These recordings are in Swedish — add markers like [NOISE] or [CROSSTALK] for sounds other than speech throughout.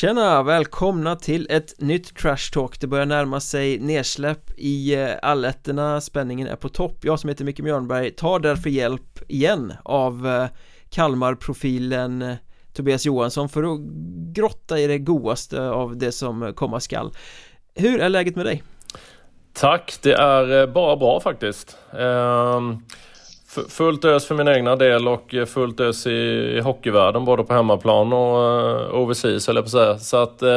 Tjena! Välkomna till ett nytt Trash Talk Det börjar närma sig nedsläpp i eh, alletterna, Spänningen är på topp Jag som heter Micke Mjörnberg tar därför hjälp igen av eh, Kalmarprofilen Kalmar-profilen Tobias Johansson för att grotta i det godaste av det som komma skall Hur är läget med dig? Tack, det är bara bra faktiskt. Um... Fullt ös för min egna del och fullt ös i, i hockeyvärlden både på hemmaplan och uh, overseas eller på säga. Så att, uh,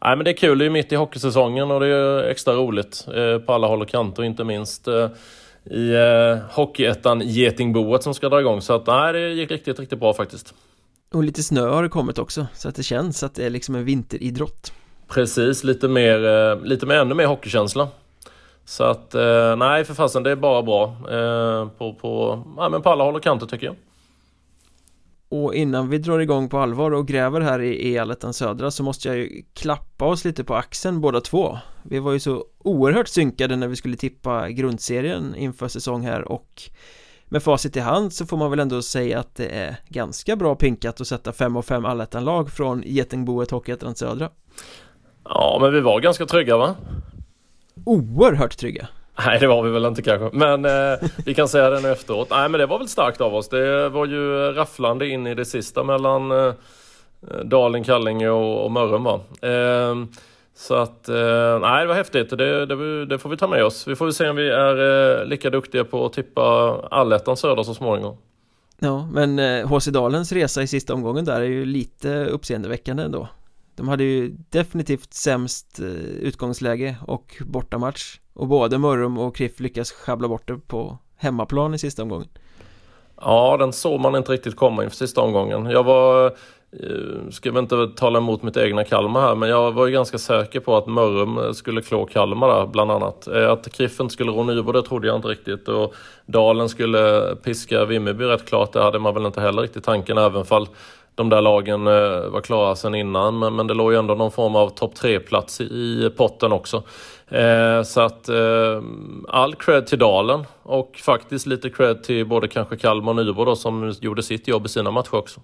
nej men det är kul, det är mitt i hockeysäsongen och det är extra roligt uh, på alla håll och kanter inte minst uh, i uh, Hockeyettan Getingboet som ska dra igång. Så att nej, det gick riktigt, riktigt bra faktiskt. Och lite snö har det kommit också så att det känns att det är liksom en vinteridrott. Precis, lite mer, lite mer, ännu mer hockeykänsla. Så att, eh, nej för fasen det är bara bra eh, på, på, ja, men på alla håll och kanter tycker jag. Och innan vi drar igång på allvar och gräver här i E-allettan södra så måste jag ju klappa oss lite på axeln båda två Vi var ju så oerhört synkade när vi skulle tippa grundserien inför säsong här och med facit i hand så får man väl ändå säga att det är ganska bra pinkat att sätta 5 och 5 allettan-lag från Getingboet Hockeyettan Södra Ja men vi var ganska trygga va? Oerhört trygga. Nej det var vi väl inte kanske. Men eh, vi kan säga det nu efteråt. Nej men det var väl starkt av oss. Det var ju rafflande in i det sista mellan eh, Dalen, Kallinge och, och Mörrum va? Eh, Så att eh, nej det var häftigt. Det, det, det, får vi ta med oss. Vi får väl se om vi är eh, lika duktiga på att tippa allettan söder så småningom. Ja men HC eh, Dalens resa i sista omgången där är ju lite uppseendeväckande ändå de hade ju definitivt sämst eh, utgångsläge och bortamatch. Och både Mörrum och Kriff lyckas schabbla bort det på hemmaplan i sista omgången. Ja, den såg man inte riktigt komma inför sista omgången. Jag var eh, Ska väl inte tala emot mitt egna Kalmar här men jag var ju ganska säker på att Mörrum eh, skulle klå Kalmar där bland annat. Att Kriff inte skulle rå Nybro det trodde jag inte riktigt. Och Dalen skulle piska Vimmerby rätt klart det hade man väl inte heller riktigt tanken även fall de där lagen eh, var klara sedan innan. Men, men det låg ju ändå någon form av topp 3-plats i, i potten också. Eh, så att eh, all cred till Dalen och faktiskt lite cred till både kanske Kalmar och Nybro då, som gjorde sitt jobb i sina matcher också.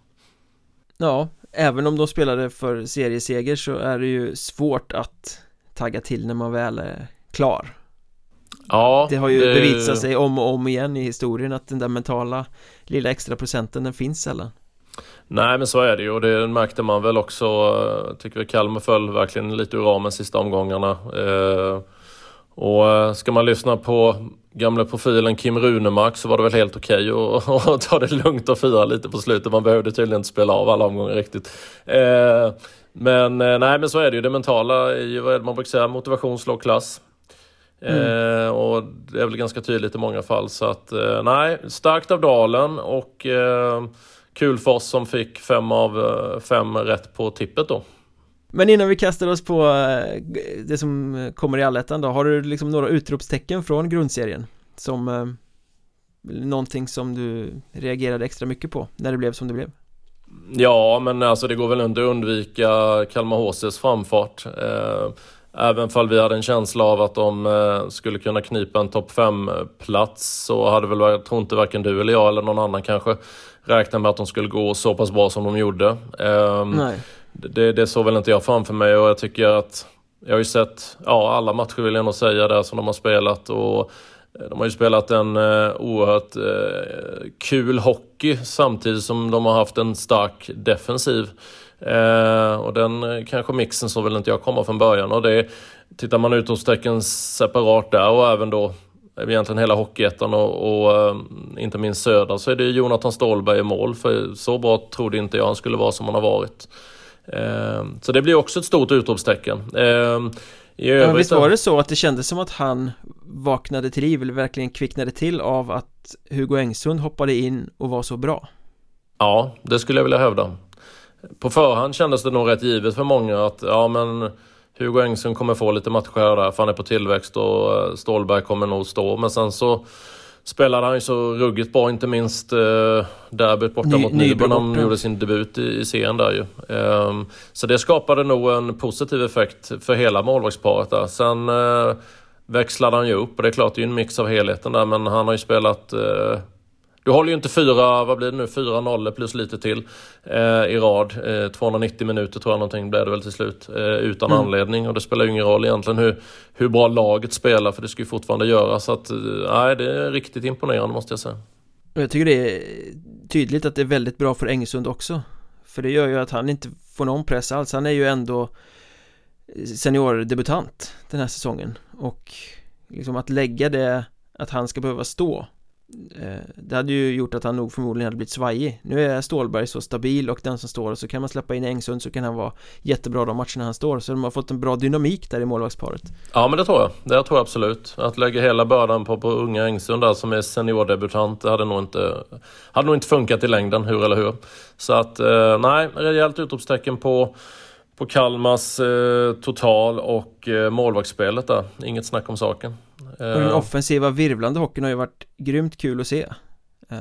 Ja, även om de spelade för serieseger så är det ju svårt att tagga till när man väl är klar. Ja, det har ju det... bevisat sig om och om igen i historien att den där mentala lilla extra procenten den finns sällan. Nej men så är det ju och det märkte man väl också. Eh, tycker vi Kalmar föll verkligen lite ur ramen sista omgångarna. Eh, och eh, ska man lyssna på gamla profilen Kim Runemark så var det väl helt okej okay [LAUGHS] att ta det lugnt och fira lite på slutet. Man behövde tydligen inte spela av alla omgångar riktigt. Men nej men så är det ju. Det mentala är ju vad man brukar säga, motivation slår klass. Mm. och det är väl ganska tydligt i många fall så att nej, starkt av Dalen och kul för oss som fick fem av eh, fem rätt på tippet då. Men innan vi kastar oss på eh, det som kommer i allettan då, har du liksom några utropstecken från grundserien? Som eh, någonting som du reagerade extra mycket på när det blev som det blev? Ja, men alltså det går väl inte att undvika Kalmar HCs framfart. Även fall vi hade en känsla av att de skulle kunna knipa en topp 5-plats så hade väl, jag tror inte varken du eller jag eller någon annan kanske räkna med att de skulle gå så pass bra som de gjorde. Um, det, det såg väl inte jag framför mig och jag tycker att jag har ju sett ja, alla matcher vill jag nog säga där som de har spelat och eh, de har ju spelat en uh, oerhört uh, kul hockey samtidigt som de har haft en stark defensiv. Uh, och den kanske mixen så vill inte jag komma från början och det Tittar man utropstecken separat där och även då egentligen hela Hockeyettan och, och äh, inte minst Södra så är det Jonathan Ståhlberg i mål. För så bra trodde inte jag han skulle vara som han har varit. Äh, så det blir också ett stort utropstecken. Äh, i övrigt, Men visst var det så att det kändes som att han vaknade till liv eller verkligen kvicknade till av att Hugo Engsund hoppade in och var så bra? Ja, det skulle jag vilja hävda. På förhand kändes det nog rätt givet för många att ja men Hugo Engström kommer få lite matcher där för han är på tillväxt och eh, Stålberg kommer nog stå. Men sen så spelade han ju så ruggigt bra, inte minst eh, derbyt borta Ny, mot Nybro när han gjorde sin debut i, i serien där ju. Um, så det skapade nog en positiv effekt för hela målvaktsparet där. Sen uh, växlade han ju upp och det är klart det är ju en mix av helheten där men han har ju spelat uh, Du håller ju inte fyra, vad blir det nu, fyra nollor plus lite till eh, i rad. Eh, 290 minuter tror jag någonting blev det väl till slut. Eh, utan mm. anledning och det spelar ju ingen roll egentligen hur, hur bra laget spelar för det ska ju fortfarande göra. Så att, eh, nej, det är riktigt imponerande måste jag säga. Jag tycker det är tydligt att det är väldigt bra för Engsund också. För det gör ju att han inte får någon press alls. Han är ju ändå seniordebutant den här säsongen. Och liksom att lägga det att han ska behöva stå Eh, det hade ju gjort att han nog förmodligen hade blivit svajig. Nu är Stålberg så stabil och den som står och så kan man släppa in Engsund så kan han vara jättebra de matcherna han står. Så de har fått en bra dynamik där i målvaktsparet. Ja men det tror jag, det tror jag absolut. Att lägga hela bördan på, på unga Engsund där som är seniordebutant Det hade nog inte Hade nog inte funkat i längden, hur eller hur. Så att, eh, nej, rejält utropstecken på på Kalmars eh, total och eh, målvaktsspelet där. Inget snack om saken. Och den eh, offensiva virvlande hockeyn har ju varit grymt kul att se. Eh,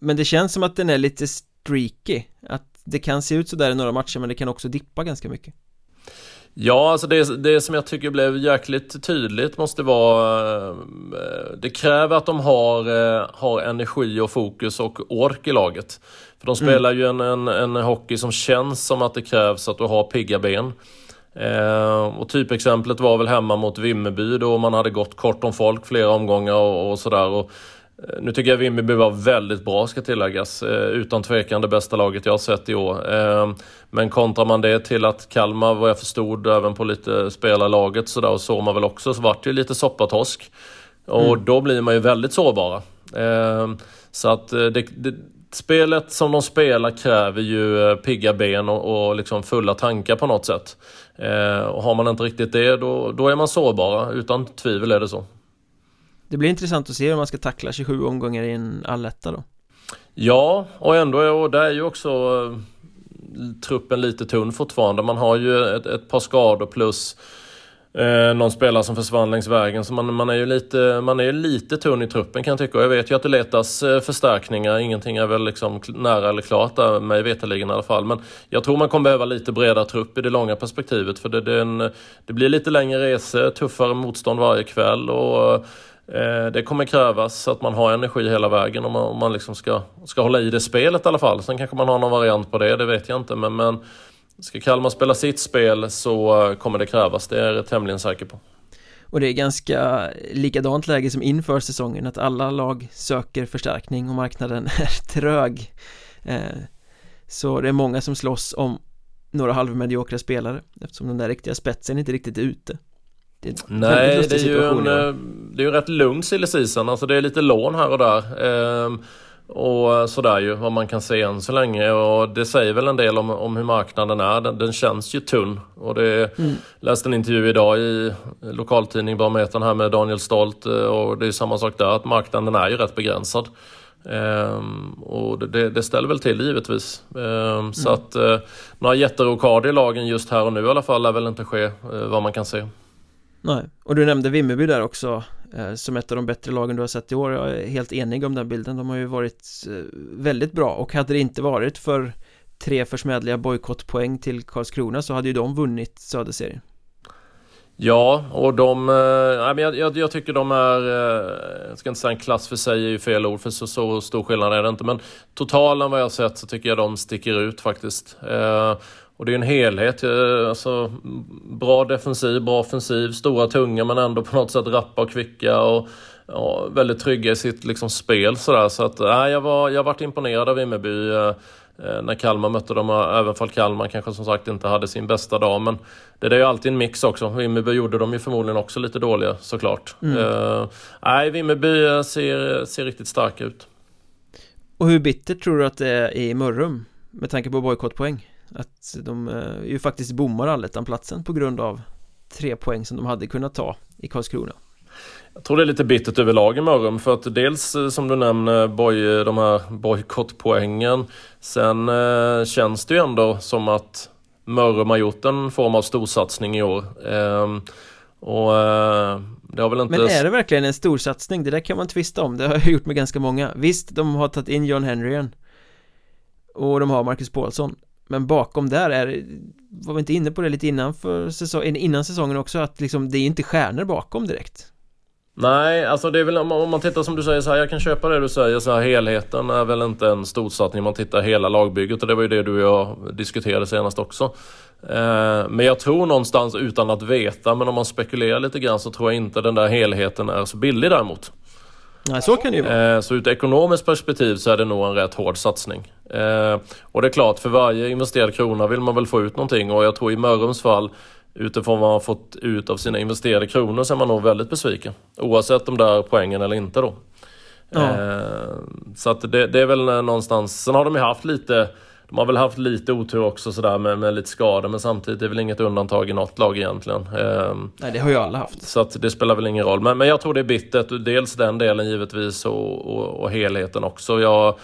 Men det känns som att den är lite streaky. Att det kan se ut sådär i några matcher men det kan också dippa ganska mycket. Ja, alltså det, det som jag tycker blev jäkligt tydligt måste vara eh, Det kräver att de har, har energi och fokus och ork i laget. För de spelar mm. ju en, en, en hockey som känns som att det krävs att du har pigga ben Eh, och typexemplet var väl hemma mot Vimmerby då man hade gått kort om folk flera omgångar och, och sådär. Eh, nu tycker jag Vimmerby var väldigt bra ska tilläggas. Eh, utan tvekan det bästa laget jag har sett i år. Eh, men kontrar man det till att Kalmar, vad jag förstod, även på lite spelarlaget så där, och så man väl också, så vart det ju lite soppatosk. Och mm. då blir man ju väldigt sårbara. Eh, så att eh, det, det spelet som de spelar kräver ju eh, pigga ben och, och liksom fulla tankar på något sätt. Eh, och har man inte riktigt det, då, då är man sårbara. Utan tvivel är det så. Det blir intressant att se hur man ska tackla 27 omgångar i en alletta då. Ja, och ändå och där är ju också eh, truppen lite tunn fortfarande. Man har ju ett, ett par skador plus Eh, någon spelare som försvann längs vägen. Så man, man är ju lite, man är lite tunn i truppen kan jag tycka. Och jag vet ju att det letas eh, förstärkningar. Ingenting är väl liksom nära eller klart där, mig veterligen i alla fall. Men jag tror man kommer behöva lite bredare trupp i det långa perspektivet. För det, det, en, det blir lite längre resor, tuffare motstånd varje kväll. Och eh, det kommer krävas att man har energi hela vägen om man, om man liksom ska, ska hålla i det spelet i alla fall. Sen kanske man har någon variant på det, det vet jag inte. Men, men Ska Kalmar spela sitt spel så kommer det krävas, det är jag tämligen säker på. Och det är ganska likadant läge som inför säsongen att alla lag söker förstärkning och marknaden [LAUGHS] är trög. Eh, Så det är många som slåss om några halvmediokra spelare eftersom den där riktiga spetsen inte riktigt är ute. Det är Nej, det är ju en, eh, det är ju rätt lugn silly season, alltså det är lite lån här och där. Ehm, och sådär ju, vad man kan se än så länge. Och det säger väl en del om, om hur marknaden är. Den, den känns ju tunn. Och det mm. läste en intervju idag i lokaltidning Barometern här med Daniel Stolt. Eh, och det är samma sak där, att marknaden är ju rätt begränsad. Ehm, och det, det, ställer väl till givetvis. Ehm, mm. Så att eh, några jätterokader i lagen just här och nu i alla fall lär väl inte ske, eh, vad man kan se. Nej, och du nämnde Vimmerby där också eh, Eh, som ett av de bättre lagen du har sett i år Jag är helt enig om den bilden De har ju varit eh, väldigt bra och hade det inte varit för tre försmädliga bojkottpoäng till Karlskrona så hade ju de vunnit Söderserien Ja, och de... Äh, jag, jag, jag, tycker de är... Äh, jag ska inte säga en klass för sig är ju fel ord, för så, så stor skillnad är det inte. Men totalen vad jag har sett så tycker jag de sticker ut faktiskt. Äh, och det är en helhet. Alltså, bra defensiv, bra offensiv, stora tunga men ändå på något sätt rappa och kvicka. Och, ja, väldigt trygga i sitt liksom, spel. Sådär. Så att, äh, jag, var, jag varit imponerad av Vimmerby äh, när Kalmar mötte dem, även fall Kalmar kanske som sagt inte hade sin bästa dag. Men det är ju alltid en mix också. Vimmerby gjorde de ju förmodligen också lite dåliga såklart. Mm. Uh, nej, Vimmerby ser, ser riktigt starka ut. Och hur bittert tror du att det är i Mörrum? Med tanke på bojkottpoäng? Att de eh, ju faktiskt bommar allettan-platsen på grund av tre poäng som de hade kunnat ta i Karlskrona. Jag tror det är lite bittert överlag i Mörrum för att dels eh, som du nämner boy, de här bojkottpoängen. Sen eh, känns det ju ändå som att Mörrum har gjort en form av storsatsning i år. Eh, Och eh, det har väl inte... Men är det verkligen en storsatsning? Det där kan man tvista om, det har jag gjort med ganska många. Visst, de har tagit in John Henryen Och de har Marcus Paulsson men bakom där är Var vi inte inne på det lite innan för säsong, innan säsongen också att liksom det är inte stjärnor bakom direkt Nej, alltså det är väl om man tittar som du säger så här, jag kan köpa det du säger så här, helheten är väl inte en storsatsning om man tittar hela lagbygget och det var ju det du och jag diskuterade senast också. Eh, men jag tror någonstans utan att veta, men om man spekulerar lite grann så tror jag inte den där helheten är så billig däremot. Nej, så kan det ju vara. Eh, så ur ett ekonomiskt perspektiv så är det nog en rätt hård satsning. Eh, och det är klart, för varje investerad krona vill man väl få ut någonting och jag tror i Mörrums fall utifrån vad man har fått ut av sina investerade kronor så är man nog väldigt besviken. Oavsett om det är poängen eller inte då. Ja. Eh, så att det, det, är väl någonstans, sen har de ju haft lite de har väl haft lite otur också sådär med, med lite skador men samtidigt är det väl inget undantag i något lag egentligen. Eh, Nej det har ju alla haft. Så att det spelar väl ingen roll. Men, men jag tror det är bittert, dels den delen givetvis och, och, och helheten också. Jag,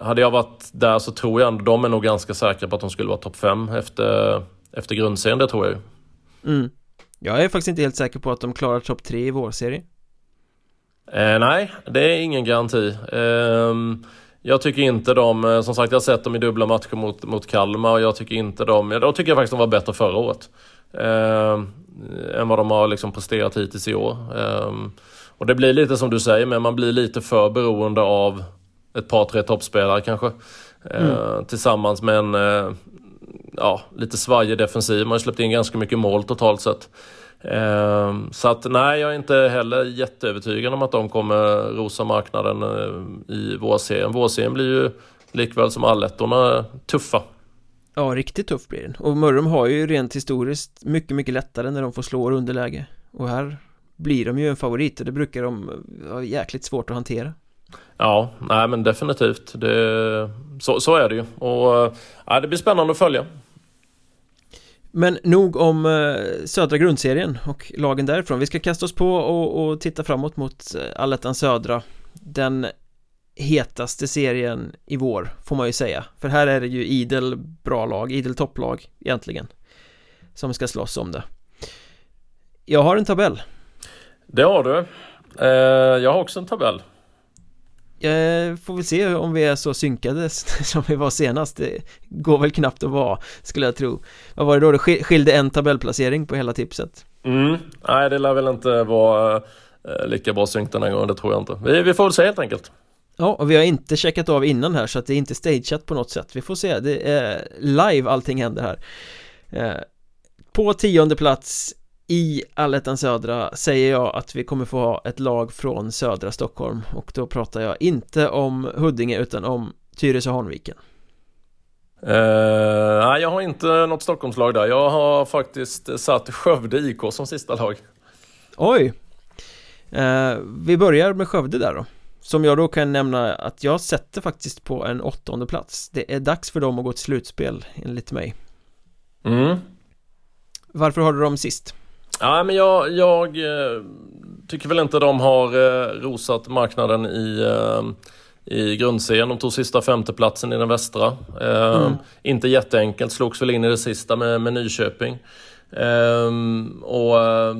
hade jag varit där så tror jag ändå de är nog ganska säkra på att de skulle vara topp 5 efter efter grundserien, det tror jag ju. Mm. Jag är faktiskt inte helt säker på att de klarar topp tre i vår serie. Eh, nej, det är ingen garanti. Eh, jag tycker inte de, eh, som sagt jag har sett dem i dubbla matcher mot, mot Kalmar och jag tycker inte de, då tycker jag faktiskt de var bättre förra året. Eh, än vad de har liksom presterat hittills i år. Eh, och det blir lite som du säger, men man blir lite för beroende av ett par, tre toppspelare kanske. Eh, mm. Tillsammans med en, eh, ja, lite svajig defensiv. Man har släppt in ganska mycket mål totalt sett. Ehm, så att nej, jag är inte heller jätteövertygad om att de kommer rosa marknaden eh, i vårserien. Vårserien blir ju likväl som allettorna tuffa. Ja, riktigt tuff blir den. Och Mörrum har ju rent historiskt mycket, mycket lättare när de får slå underläge. Och här blir de ju en favorit och det brukar de ha jäkligt svårt att hantera. Ja, nej men definitivt. Det, så, så är det ju. Och ja, det blir spännande att följa. Men nog om eh, södra grundserien och lagen därifrån. Vi ska kasta oss på och, och titta framåt mot eh, Allettan södra. Den hetaste serien i vår, får man ju säga. För här är det ju idel bra lag, idel topplag egentligen. Som ska slåss om det. Jag har en tabell. Det har du. Eh, jag har också en tabell. Jag får väl se om vi är så synkade [LAUGHS] som vi var senast. Det går väl knappt att vara, skulle jag tro. Vad var det då? Det skilde en tabellplacering på hela tipset. Mm, nej det lär väl inte vara eh, lika bra synk den här gången, det tror jag inte. Vi, vi får väl se helt enkelt. Ja, och vi har inte checkat av innan här så att det är inte stageat på något sätt. Vi får se, det är live allting händer här. Eh, På tionde plats i Allettan Södra säger jag att vi kommer få ha ett lag från södra Stockholm och då pratar jag inte om Huddinge utan om Tyresö Hanviken uh, Nej, jag har inte något Stockholmslag där. Jag har faktiskt satt Skövde IK som sista lag. Oj! Uh, vi börjar med Skövde där då. Som jag då kan nämna att jag sätter faktiskt på en åttonde plats. Det är dags för dem att gå till slutspel enligt mig. Mm. Varför har du dem sist? Ja, men jag, jag eh, tycker väl inte de har eh, rosat marknaden i, eh, i grundserien. De tog sista femteplatsen i den västra. Mm. Inte jätteenkelt, slogs väl in i det sista med, med Nyköping. Um, och uh,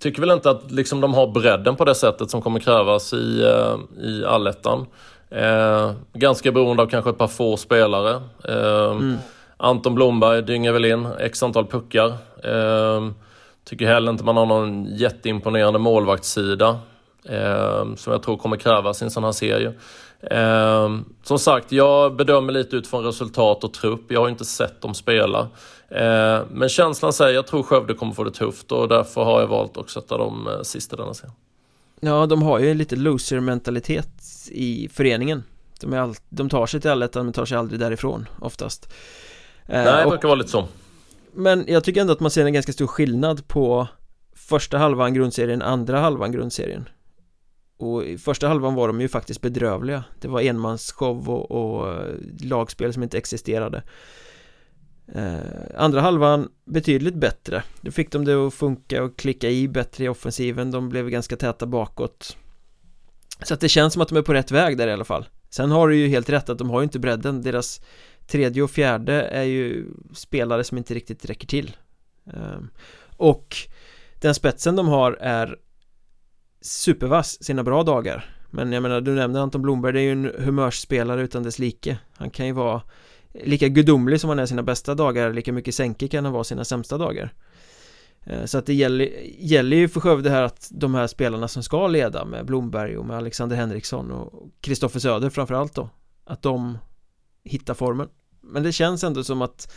tycker väl inte att liksom, de har bredden på det sättet som kommer krävas i, i allettan. Ganska beroende av kanske ett par få spelare. Mm. Anton Blomberg dynger väl in x antal puckar. Tycker heller inte man har någon jätteimponerande målvaktssida. Eh, som jag tror kommer krävas i en sån här serie. Eh, som sagt, jag bedömer lite utifrån resultat och trupp. Jag har inte sett dem spela. Eh, men känslan säger att jag tror Skövde kommer få det tufft och därför har jag valt att sätta dem eh, sist i denna serie. Ja, de har ju lite loser-mentalitet i föreningen. De, all, de tar sig till allettan men tar sig aldrig därifrån oftast. Eh, Nej, det brukar vara lite så. Men jag tycker ändå att man ser en ganska stor skillnad på första halvan grundserien, andra halvan grundserien. Och i första halvan var de ju faktiskt bedrövliga. Det var enmansshow och, och eh, lagspel som inte existerade. Eh, Andra halvan betydligt bättre. Då fick de det att funka och klicka i bättre i offensiven. De blev ganska täta bakåt. Så att det känns som att de är på rätt väg där i alla fall. Sen har du ju helt rätt att de har ju inte bredden. Deras Tredje och fjärde är ju spelare som inte riktigt räcker till. Ehm, och den spetsen de har är supervass sina bra dagar. Men jag menar, du nämnde Anton Blomberg, det är ju en humörsspelare utan dess like. Han kan ju vara lika gudomlig som han är sina bästa dagar, lika mycket sänke kan han vara sina sämsta dagar. Ehm, så att det gäller, gäller ju för Skövde här att de här spelarna som ska leda med Blomberg och med Alexander Henriksson och Kristoffer Söder framförallt då Att de hittar formen. Men det känns ändå som att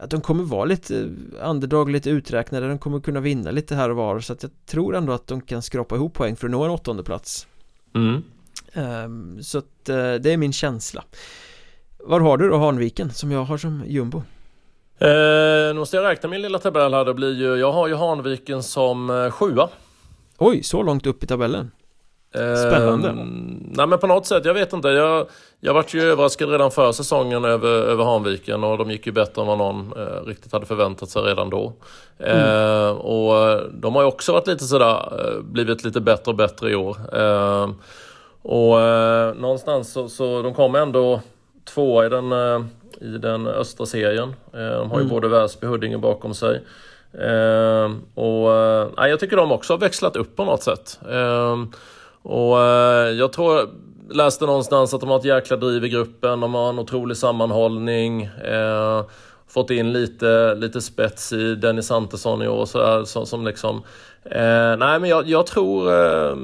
Att de kommer vara lite underdog, lite uträknade, de kommer kunna vinna lite här och var Så att jag tror ändå att de kan skrapa ihop poäng för att nå en åttonde plats mm. um, Så att uh, det är min känsla Var har du då Hanviken som jag har som jumbo? Eh, nu måste jag räkna min lilla tabell här. Det blir ju, jag har ju Hanviken som eh, sjua. Oj, så långt upp i tabellen? Spännande. Eh, nej men på något sätt, jag vet inte. Jag, jag vart ju överraskad redan för säsongen över, över Hanviken och de gick ju bättre än vad någon eh, riktigt hade förväntat sig redan då. Mm. Eh, och de har ju också varit lite sådär, eh, blivit lite bättre och bättre i år. Eh, och någonstans så, så de kommer ändå tvåa i den i den östra serien. Eh, de har ju mm. både Väsby och Huddinge bakom sig. Eh, och eh, jag tycker de också har växlat upp på något sätt. Och jag tror, läste någonstans att de har ett jäkla driv i gruppen, de har en otrolig sammanhållning. fått in lite, lite spets i Dennis Antesson i år så här, som, som liksom Eh, nej men jag, jag tror eh,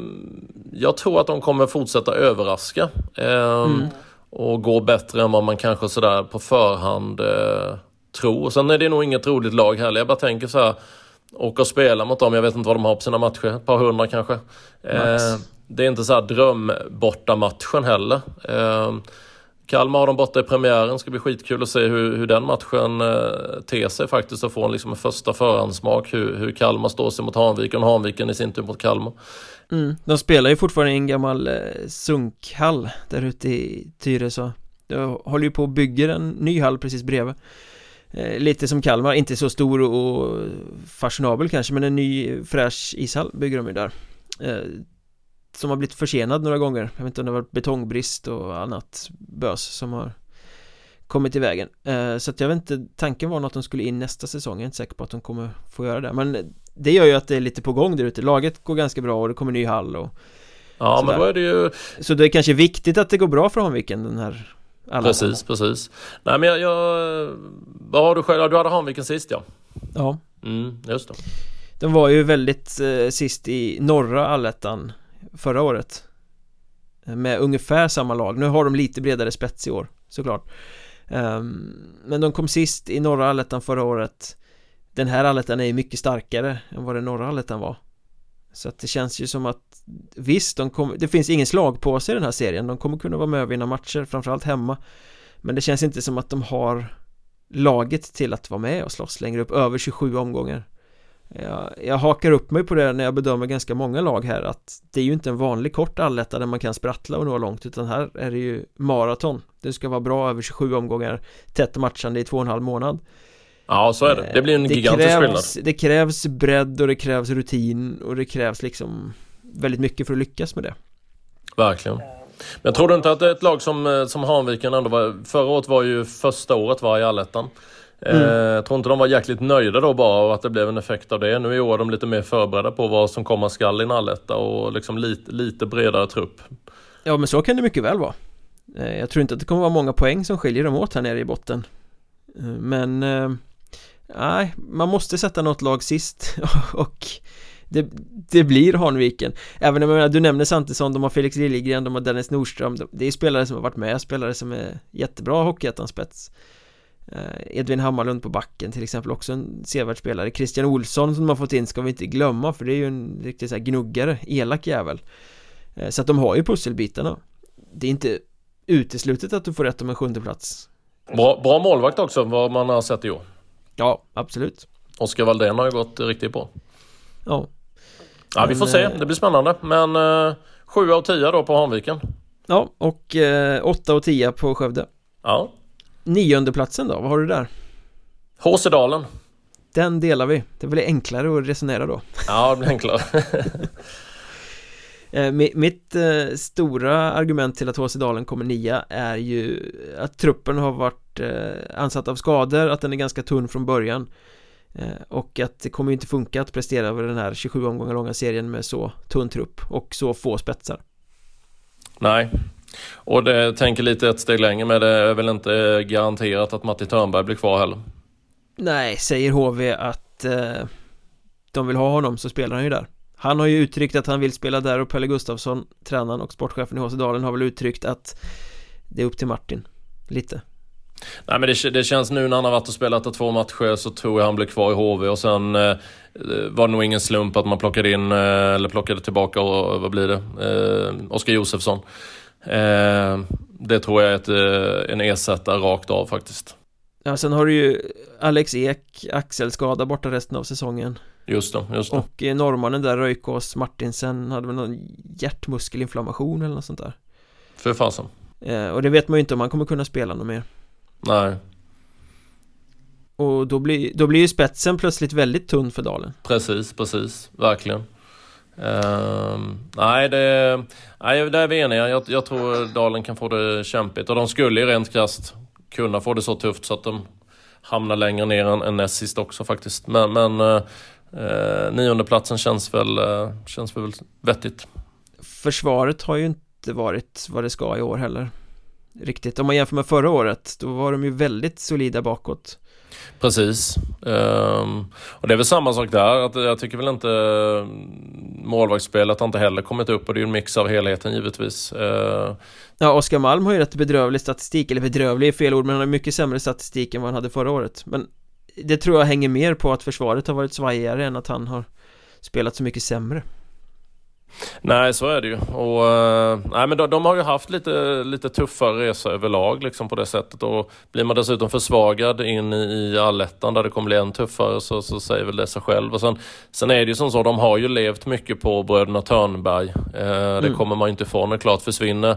Jag tror att de kommer fortsätta överraska. Eh, mm och går bättre än vad man kanske sådär på förhand eh, tror. Sen är det nog inget roligt lag heller. Jag bara tänker så här, åka och spela mot dem. Jag vet inte vad de har på sina matcher, ett par hundra kanske. Eh, det är inte så här dröm borta matchen heller. Eh, Kalmar har de borta i premiären, ska bli skitkul att se hur, hur den matchen eh, ter sig faktiskt och få en, liksom, en första förhandsmak hur, hur Kalmar står sig mot Hanviken och Hanviken i sin tur mot Kalmar. Mm, de spelar ju fortfarande i en gammal eh, sunkhall där ute i Tyresö. De håller ju på och bygger en ny hall precis bredvid. Eh, Lite som Kalmar, inte så stor och fashionabel kanske men en ny eh, fräsch ishall bygger de ju där. Eh, som har blivit försenad några gånger. Jag vet inte om det har varit betongbrist och annat bös som har kommit i vägen. Eh, Så att jag vet inte, tanken var nog att de skulle in nästa säsong. Jag är inte säker på att de kommer få göra det. Men det gör ju att det är lite på gång där ute. Laget går ganska bra och det kommer ny hall och Ja sådär. men då är det ju Så det är kanske viktigt att det går bra för Hanviken den här alla Precis, precis. Nej men jag, jag Vad har du själv? Du hade Hanviken sist ja. Ja. Mm, just det. De var ju väldigt eh, sist i norra allettan Förra året. Eh, med ungefär samma lag. Nu har de lite bredare spets i år Såklart. Ehm, men de kom sist i norra allettan förra året. Den här allettan är ju mycket starkare än vad den norra allettan var. Så att det känns ju som att visst, de kom, det finns ingen slag på sig i den här serien. De kommer kunna vara med och vinna matcher, framförallt hemma. Men det känns inte som att de har laget till att vara med och slåss längre upp, över 27 omgångar jag, jag hakar upp mig på det när jag bedömer ganska många lag här att det är ju inte en vanlig kort alletta där man kan sprattla och nå långt utan här är det ju maraton det ska vara bra över 27 omgångar tätt matchande i två och en halv månad Ja, så är det. Det blir en det gigantisk krävs, skillnad. Det krävs bredd och det krävs rutin och det krävs liksom väldigt mycket för att lyckas med det. Verkligen. Men tror du inte att ett lag som, eh, som Hanviken ändå var... Förra året var ju första året var i allettan. Eh, mm. Jag tror inte de var jäkligt nöjda då bara och att det blev en effekt av det. Nu i år är de lite mer förberedda på vad som komma skall i en alletta och liksom lite, lite bredare trupp. Ja men så kan det mycket väl vara. Eh, jag tror inte att det kommer vara många poäng som skiljer dem åt här nere i botten. Men Nej, man måste sätta något lag sist [LAUGHS] och det, det blir Hanviken Även om jag menar, du nämner Santesson, de har Felix Liljegren, de har Dennis Nordström Det är spelare som har varit med, spelare som är jättebra hockeyettan-spets eh, Edvin Hammarlund på backen till exempel också en sevärd spelare Christian Olsson som de har fått in ska vi inte glömma för det är ju en riktig så här gnuggare, elak jävel eh, Så att de har ju pusselbitarna Det är inte uteslutet att du får rätt om en sjunde plats Bra, bra målvakt också vad man har sett i år Ja, absolut Oskar Valdén har ju gått riktigt bra Ja Ja, vi får se. Eh, det blir spännande. Men eh, 7 av 10 då på Hanviken. Ja, och eh, 8 av 10 på Skövde. Ja. Nionde platsen då, vad har du där? Håsedalen. Den delar vi. Det blir enklare att resonera då. Ja, det blir enklare. [LAUGHS] Eh, mitt eh, stora argument till att HC Dalen kommer nia är ju att truppen har varit eh, ansatt av skador, att den är ganska tunn från början och att det kommer inte funka att prestera över den här 27 omgångar långa serien med så tunn trupp och så få spetsar. Nej, och det tänker lite ett steg längre med det är väl inte garanterat att Matti Törnberg blir kvar heller. Nej, säger HV att att eh, de vill ha honom så spelar han ju där Han har ju uttryckt att han vill spela där och Pelle Gustafsson, tränaren och sportchefen i HC Dalen har väl uttryckt att det är upp till Martin, lite Nej men det, det, känns nu när han har varit och spelat två matcher så tror jag han blir kvar i HV och sen eh, var det nog ingen slump att man plockade in, eh, eller plockade tillbaka, och, vad blir det, eh, Oskar Josefsson. Eh, det tror jag är ett, eh, en ersättare rakt av faktiskt. Ja, sen har du ju Alex Ek, axelskada borta resten av säsongen. Just det, just det. Och eh, norrmannen där, Röjkås Martinsen, hade väl någon hjärtmuskelinflammation eller något sånt där. För fasen. Eh, och det vet man ju inte om han kommer kunna spela något mer. Nej. Och då blir, då blir ju spetsen plötsligt väldigt tunn för Dalen. Precis, precis, verkligen. Uh, nej, det, nej, där är vi eniga. Jag, jag tror Dalen kan få det kämpigt och de skulle ju rent krasst kunna få det så tufft så att de hamnar längre ner än, än näst sist också faktiskt. Men, men uh, nionde känns väl, uh, känns väl vettigt. Försvaret har ju inte varit vad det ska i år heller. Riktigt, om man jämför med förra året, då var de ju väldigt solida bakåt. Precis. Um, och det är väl samma sak där. Att jag tycker väl inte mm, målvaktsspelet har inte heller kommit upp och det är ju en mix av helheten givetvis. Uh, ja, Oskar Malm har ju rätt bedrövlig statistik, eller bedrövlig är fel ord, men han har mycket sämre statistik än vad han hade förra året. Men det tror jag hänger mer på att försvaret har varit svajigare än att han har spelat så mycket sämre. Nej, så är det ju. Och, uh, nej, men de, de, har ju haft lite, lite tuffare resa överlag liksom, på det sättet. Och blir man dessutom försvagad in i, allettan där det kommer bli än tuffare så, så säger väl det sig själv. Och sen, sen är det ju som så, de har ju levt mycket på bröderna Törnberg. Mm. Det kommer man inte ifrån. Det klart försvinner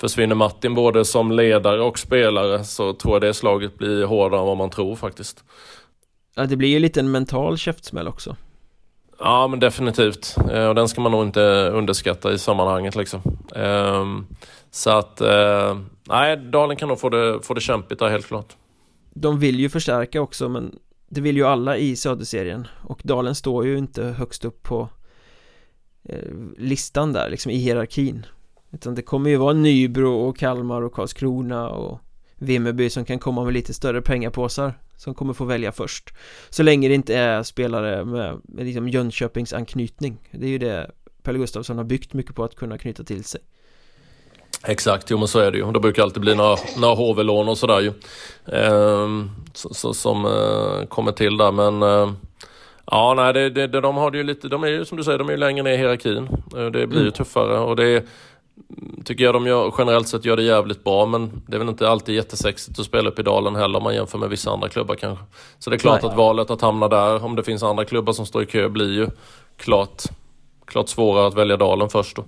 Försvinner Martin både som ledare och spelare så tror jag det slaget blir hårdare än vad man tror faktiskt. Ja, det blir ju lite en mental käftsmäll också. Ja men definitivt. Eh, och den ska man nog inte underskatta i sammanhanget liksom. Ehm, så att, eh, nej Dalen kan nog få det, få det kämpigt där helt klart. De vill ju förstärka också men det vill ju alla i Söderserien och Dalen står ju inte högst upp på eh, listan där liksom i hierarkin utan det kommer ju vara Nybro och Kalmar och Karlskrona och Vimmerby som kan komma med lite större pengapåsar som kommer få välja först Så länge det inte är spelare med, med liksom Jönköpings anknytning Det är ju det Pelle Gustafsson har byggt mycket på att kunna knyta till sig Exakt, jo men så är det ju. Det brukar alltid bli några, några HV-lån och sådär ju. Eh, så, så, som eh, kommer till där men eh, Ja, nej, det, det, de har det ju lite, de är ju som du säger, de är ju längre ner i hierarkin. Eh, det blir ju mm. tuffare och det tycker jag de gör, generellt sett gör det jävligt bra men det är väl inte alltid jättesexigt att spela upp i dalen heller om man jämför med vissa andra klubbar kanske. Så det är klart Nej. att valet att hamna där, om det finns andra klubbar som står i kö, blir ju klart, klart svårare att välja dalen först då.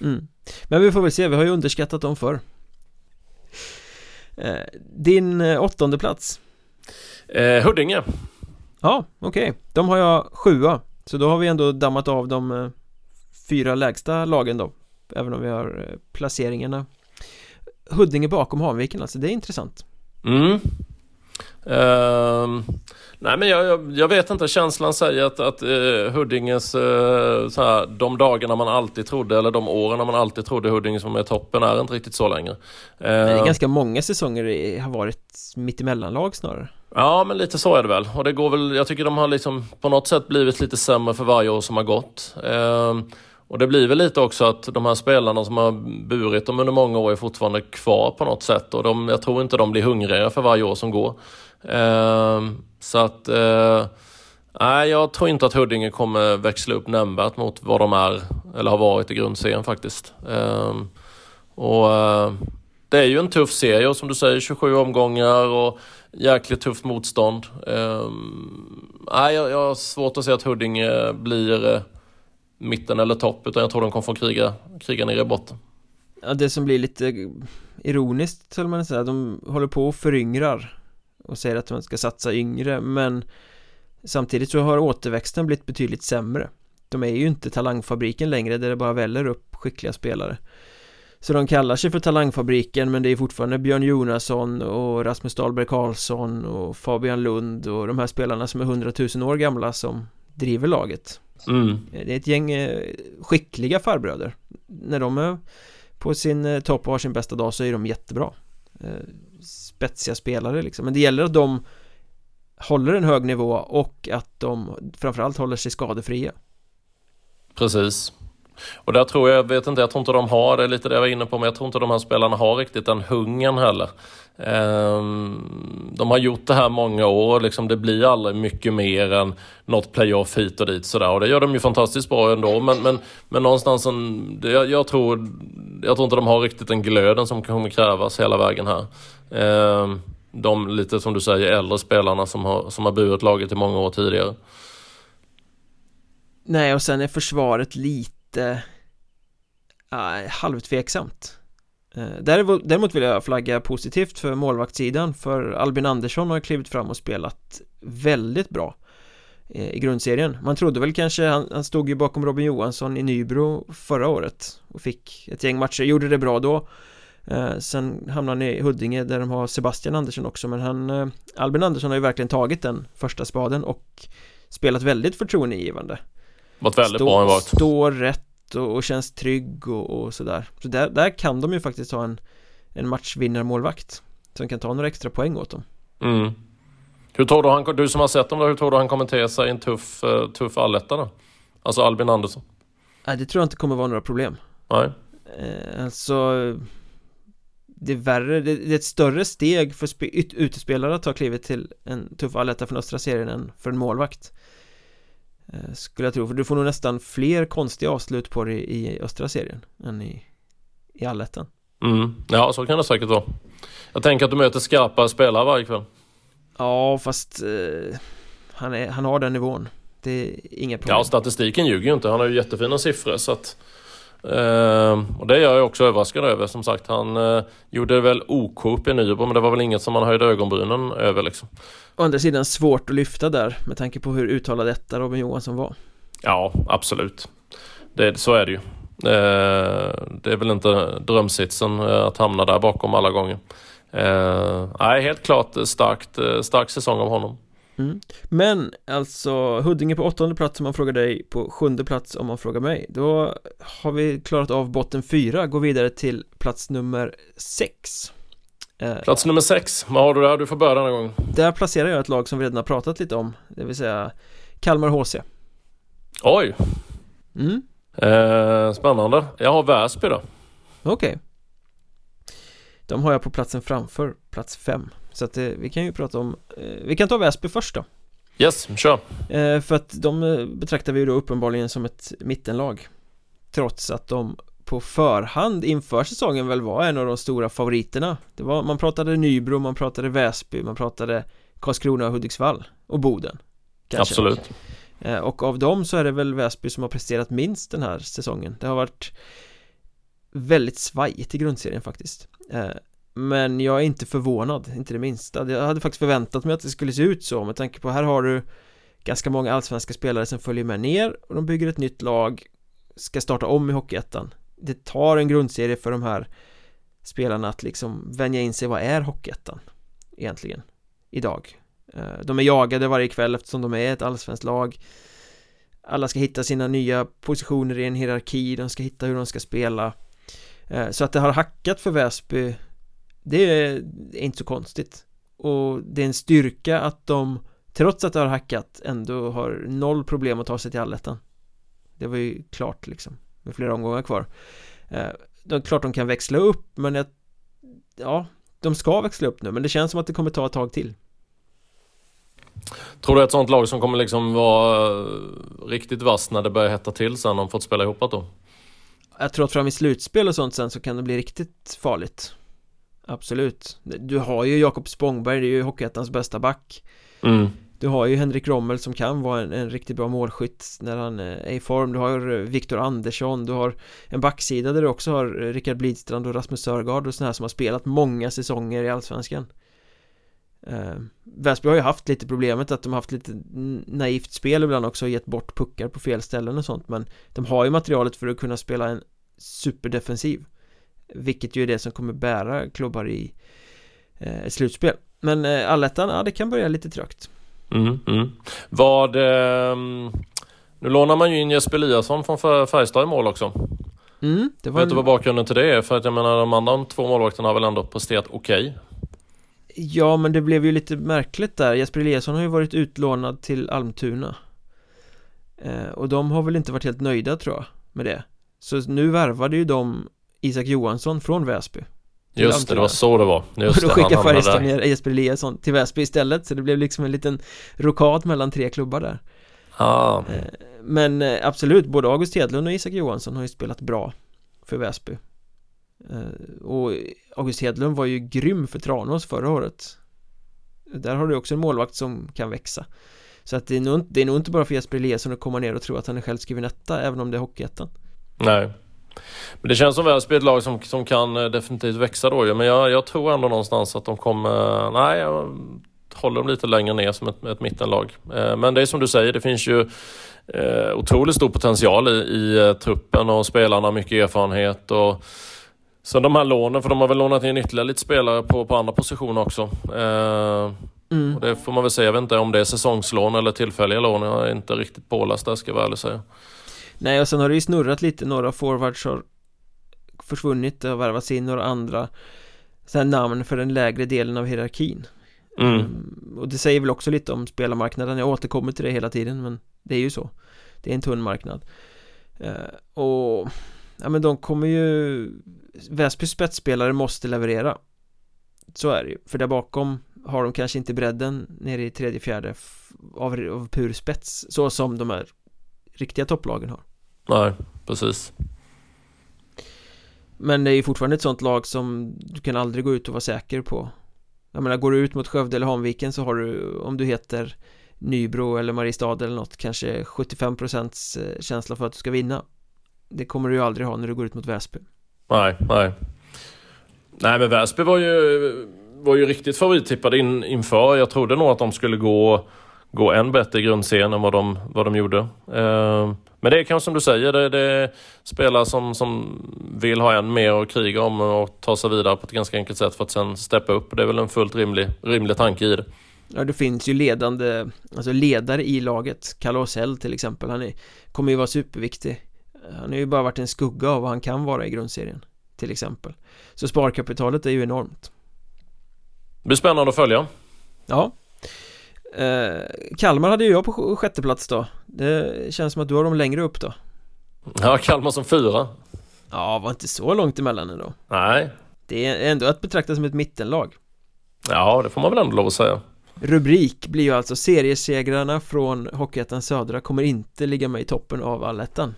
Mm. Men vi får väl se, vi har ju underskattat dem förr. Eh, din eh, åttonde plats? Eh, Huddinge. Ja, okej. Okay. De har jag sjua. Så då har vi ändå dammat av de eh, fyra lägsta lagen då Även om vi har eh, placeringarna Huddinge bakom Hanviken alltså, det är intressant Mm uh, Nej men jag, jag, jag, vet inte, känslan säger att, att uh, Huddinges, uh, här, de dagarna man alltid trodde, eller de åren man alltid trodde Huddinge som är toppen är inte riktigt så längre. Det är ganska många säsonger det har varit mittemellanlag snarare. Ja men lite så är det väl. Och det går väl, jag tycker de har liksom på något sätt blivit lite sämre för varje år som har gått. Och det blir väl lite också att de här spelarna som har burit dem under många år är fortfarande kvar på något sätt och de, jag tror inte de blir hungrigare för varje år som går. Eh, så att eh, Nej, jag tror inte att Huddinge kommer växla upp nämnvärt mot vad de är eller har varit i grundserien faktiskt. Eh, och eh, Det är ju en tuff serie och som du säger 27 omgångar och jäkligt tufft motstånd. Eh, nej, jag, jag har svårt att se att Huddinge blir eh, mitten eller topp utan jag tror de kommer få kriga, kriga nere i botten. Ja, det som blir lite ironiskt skulle man säga, de håller på och föryngrar och säger att man ska satsa yngre men samtidigt så har återväxten blivit betydligt sämre. De är ju inte talangfabriken längre där det bara väller upp skickliga spelare. Så de kallar sig för talangfabriken men det är fortfarande Björn Jonasson och Rasmus Dahlberg Karlsson och Fabian Lund och de här spelarna som är hundratusen år gamla som driver laget. Mm. Det är ett gäng eh, skickliga farbröder När de är på sin eh, topp och har sin bästa dag så är de jättebra eh, Spetsiga spelare liksom Men det gäller att de håller en hög nivå och att de framförallt håller sig skadefria. Precis. Och där tror jag, jag vet inte, jag tror inte de har, det är lite det jag var inne på, men jag tror inte de här spelarna har riktigt den hungern heller. Ehm, de har gjort det här många år, liksom det blir aldrig mycket mer än något playoff hit och dit sådär. Och det gör de ju fantastiskt bra ändå. Men, men, men någonstans, en, jag, jag, tror, jag tror inte de har riktigt den glöden som kommer krävas hela vägen här. Ehm, de lite som du säger äldre spelarna som har, som har burit laget i många år tidigare. Nej, och sen är försvaret lite äh, halvtveksamt. Eh, däremot vill jag flagga positivt för målvaktssidan för Albin Andersson har klivit fram och spelat väldigt bra eh, i grundserien. Man trodde väl kanske, han, han stod ju bakom Robin Johansson i Nybro förra året och fick ett gäng matcher, gjorde det bra då. Eh, sen hamnade han i Huddinge där de har Sebastian Andersson också men han Albin Andersson har ju verkligen tagit den första spaden och spelat väldigt förtroendeingivande. Varit väldigt Stå, bra varit Står rätt och, och känns trygg och, och sådär. Så där, där kan de ju faktiskt ha en, en matchvinnarmålvakt Som kan ta några extra poäng åt dem. Mm. Hur tror du han, du som har sett dem då, hur tror du han kommer te sig i en tuff, uh, tuff alletta då? Alltså Albin Andersson. Nej det tror jag inte kommer vara några problem. Nej. Eh, Alltså det är värre, det, det är ett större steg för utespelare att ta klivet till en tuff alletta från östra serien än för en målvakt. Eh, skulle jag tro, för du får nog nästan fler konstiga avslut på det i östra serien än i, i allettan. Mm. Ja, så kan det säkert vara. Jag tänker att du möter skarpa spelare varje kväll. Ja, fast eh, han, är, han har den nivån. Det är inga problem. Ja, statistiken ljuger ju inte, han har ju jättefina siffror så att Uh, och det är jag också överraskad över. Som sagt, han uh, gjorde väl OK i Nybro, men det var väl inget som man höjde ögonbrynen över liksom. Å andra sidan svårt att lyfta där, med tanke på hur uttalad detta Robin Johansson var. Ja, absolut. Det, så är det ju. Uh, det är väl inte drömsitsen att hamna där bakom alla gånger. Nej, helt klart starkt, stark säsong av honom. Mm. Men alltså Huddinge på åttonde plats om man frågar dig På sjunde plats om man frågar mig Då har vi klarat av botten fyra Går vidare till plats nummer sex eh, Plats nummer sex, vad har du där? Du får börja denna gång Där placerar jag ett lag som vi redan har pratat lite om Det vill säga Kalmar HC Oj! Mm. Eh, spännande Jag har Väsby då Okej okay. De har jag på platsen framför, plats fem så att eh, vi kan ju prata om eh, Vi kan ta Väsby först då. Yes, kör. Eh, För att de betraktar vi ju då uppenbarligen som ett mittenlag. Trots att de på förhand inför säsongen väl var en av de stora favoriterna. Det var, man pratade Nybro, man pratade Väsby, man pratade Karlskrona och Hudiksvall och Boden. Kanske. Absolut. Och av dem så är det väl Väsby som har presterat minst den här säsongen. Det har varit väldigt svajigt i grundserien faktiskt men jag är inte förvånad, inte det minsta. Jag hade faktiskt förväntat mig att det skulle se ut så med tanke på här har du Ganska många allsvenska spelare som följer med ner och de bygger ett nytt lag Ska starta om i Hockeyettan. Det tar en grundserie för de här Spelarna att liksom vänja in sig, vad är Hockeyettan? Egentligen Idag? Eh, de är jagade varje kväll eftersom de är ett allsvenskt lag. Alla ska hitta sina nya positioner i en hierarki De ska hitta hur de ska spela. Eh, så att det har hackat för Väsby det är inte så konstigt. Och det är en styrka att de trots att det har hackat ändå har noll problem att ta sig till allettan. Det var ju klart liksom med flera omgångar kvar. Eh, det är klart de kan växla upp men jag, ja de ska växla upp nu men det känns som att det kommer ta ett tag till. Tror du ett sånt lag som kommer liksom vara riktigt vass när det börjar hetta till sen de fått spela ihop då? Jag tror att fram i slutspel och sånt sen så kan det bli riktigt farligt Absolut. Du har ju Jakob Spångberg, det är ju Hockeyettans bästa back. Mm. Du har ju Henrik Rommel som kan vara en, en riktigt bra målskytt när han är i form. Du har eh, Viktor Andersson, du har en backsida där du också har Rickard Blidstrand och Rasmus Sörgard och sådana här som har spelat många säsonger i Allsvenskan. Uh, Väsby har ju haft lite problemet att de har haft lite naivt spel ibland också och gett bort puckar på fel ställen och sånt men de har ju materialet för att kunna spela en superdefensiv vilket ju är det som kommer bära klubbar i eh, slutspel Men eh, allettan, ja det kan börja lite trögt mm, mm. Vad eh, Nu lånar man ju in Jesper Eliasson från Färjestad i mål också mm, det var Vet du vad bakgrunden till det är? För att jag menar de andra två målvakterna har väl ändå presterat okej okay. Ja, men det blev ju lite märkligt där Jesper Eliasson har ju varit utlånad till Almtuna eh, Och de har väl inte varit helt nöjda tror jag med det Så nu värvade ju de Isak Johansson från Väsby. Just det, det var så det var. Just Och då skickade Färjestad ner Jesper Eliasson till Väsby istället Så det blev liksom en liten rokad mellan tre klubbar där. Ah, Men eh, absolut, både August Hedlund och Isak Johansson har ju spelat bra för Väsby. Eh, Och August Hedlund var ju grym för Tranås förra året. Där har du också en målvakt som kan växa. Så att det är nog, det är nog inte bara för Jesper Eliasson att komma ner och tro att han är självskriven etta även om det är Hockeyettan. Nej Men det känns som Väsby är ett lag som, som kan eh, definitivt växa då ju Men jag, jag tror ändå någonstans att de kommer Nej, jag håller dem lite längre ner som ett, ett mittenlag eh, Men det är som du säger, det finns ju eh, otroligt stor potential i, i truppen och spelarna har mycket erfarenhet och Sen de här lånen, för de har väl lånat in ytterligare lite spelare på, på andra positioner också. Eh, mm. och det får man väl säga, jag vet inte om det är säsongslån eller tillfälliga lån. Jag är inte riktigt påläst där ska jag väl ärligt säga. Nej och sen har det ju snurrat lite, några forwards har försvunnit, det har värvats in några andra Sen namn för den lägre delen av hierarkin. Mm. Mm, Och det säger väl också lite om spelarmarknaden, jag återkommer till det hela tiden men det är ju så. Det är en tunn marknad. Eh, Och Ja men de kommer ju Väsbys spetsspelare måste leverera. Så är det ju, för där bakom har de kanske inte bredden nere i tredje, fjärde av, av pur spets Så som de här riktiga topplagen har Nej, precis. Men det är ju fortfarande ett sånt lag som du kan aldrig gå ut och vara säker på Jag menar, går du ut mot Skövde eller Hanviken så har du, om du heter Nybro eller Mariestad eller något, kanske 75% eh, känsla för att du ska vinna Det kommer du ju aldrig ha när du går ut mot Väsby Nej, nej. Nej men Väsby var ju, var ju riktigt favorittippade in, inför. Jag trodde nog att de skulle gå, gå än bättre grundserien än vad de, vad de gjorde. Eh, men det är kanske som du säger, det, det spelare som, som vill ha än mer att kriga om och ta sig vidare på ett ganska enkelt sätt för att sen steppa upp. Det är väl en fullt rimlig, rimlig tanke i det. Ja, det finns ju ledande, alltså ledare i laget Kalle Åsell till exempel, han är, kommer ju vara superviktig Han har ju bara varit en skugga av vad han kan vara i grundserien Till exempel Så sparkapitalet är ju enormt Det blir spännande att följa. Ja eh, Kalmar hade ju jag på sj- sjätte plats då Det känns som att du har dem längre upp då Ja, Kalmar som fyra. Ja, var inte så långt emellan ändå Nej, Det är ändå att betrakta som ett mittenlag ja det får man väl ändå lov att säga. Rubrik blir ju alltså seriesegrarna från Hockeyettan Södra kommer inte ligga med i toppen av allettan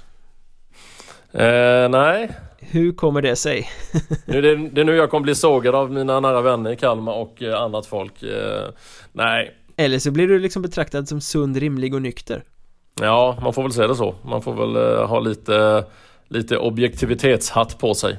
Eh, nej, Hur kommer det sig? [LAUGHS] Nu det, det är nu jag kommer bli sågad av mina nära vänner i Kalmar och eh, annat folk. Eh, nej, Eller så blir du liksom betraktad som sund, rimlig och nykter ja man får väl säga det så. Man får väl eh, ha lite, lite objektivitetshatt på sig.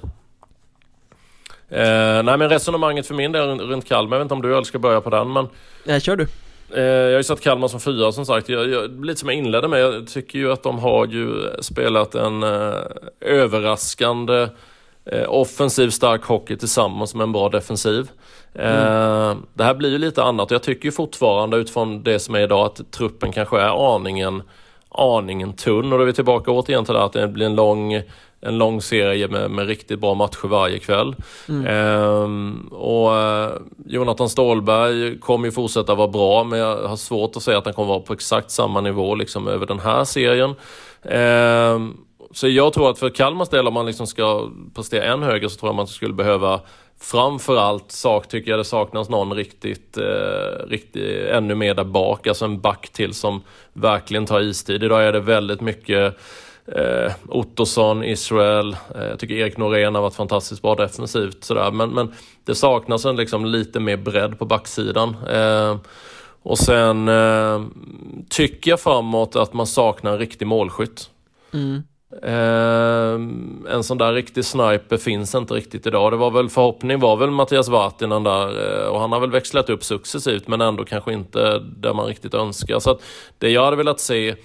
Eh, nej men resonemanget för min del runt Kalmar, jag vet inte om du eller ska börja på den men Nej, kör du Eh, jag har ju satt Kalmar som fyra som sagt. Jag, jag, lite som jag inledde med. Jag tycker ju att de har ju spelat en eh, överraskande eh, offensiv stark hockey tillsammans med en bra defensiv. Eh, Det här blir ju lite annat och jag tycker ju fortfarande utifrån det som är idag att truppen kanske är aningen aningen tunn och då är vi tillbaka återigen till det här att det blir en lång en lång serie med, med riktigt bra matcher varje kväll. Ehm, och eh, Jonathan Ståhlberg kommer ju fortsätta vara bra men jag har svårt att säga att han kommer vara på exakt samma nivå liksom över den här serien. Ehm, så jag tror att för Kalmars del om man liksom ska prestera än högre så tror jag man skulle behöva Framförallt sak tycker jag det saknas någon riktigt, eh, riktigt ännu mer där bak, alltså en back till som verkligen tar istid. Idag är det väldigt mycket eh, Ottosson, Israel, eh, jag tycker Erik Norén har varit fantastiskt bra defensivt sådär. Men, men det saknas en liksom lite mer bredd på backsidan. Eh, och sen eh, tycker jag framåt att man saknar en riktig målskytt. mm. Eh, en sån där riktig sniper finns inte riktigt idag. Det var väl förhoppning var väl Mattias Vartinen där eh, och han har väl växlat upp successivt men ändå kanske inte där man riktigt önskar. Så att det jag hade velat se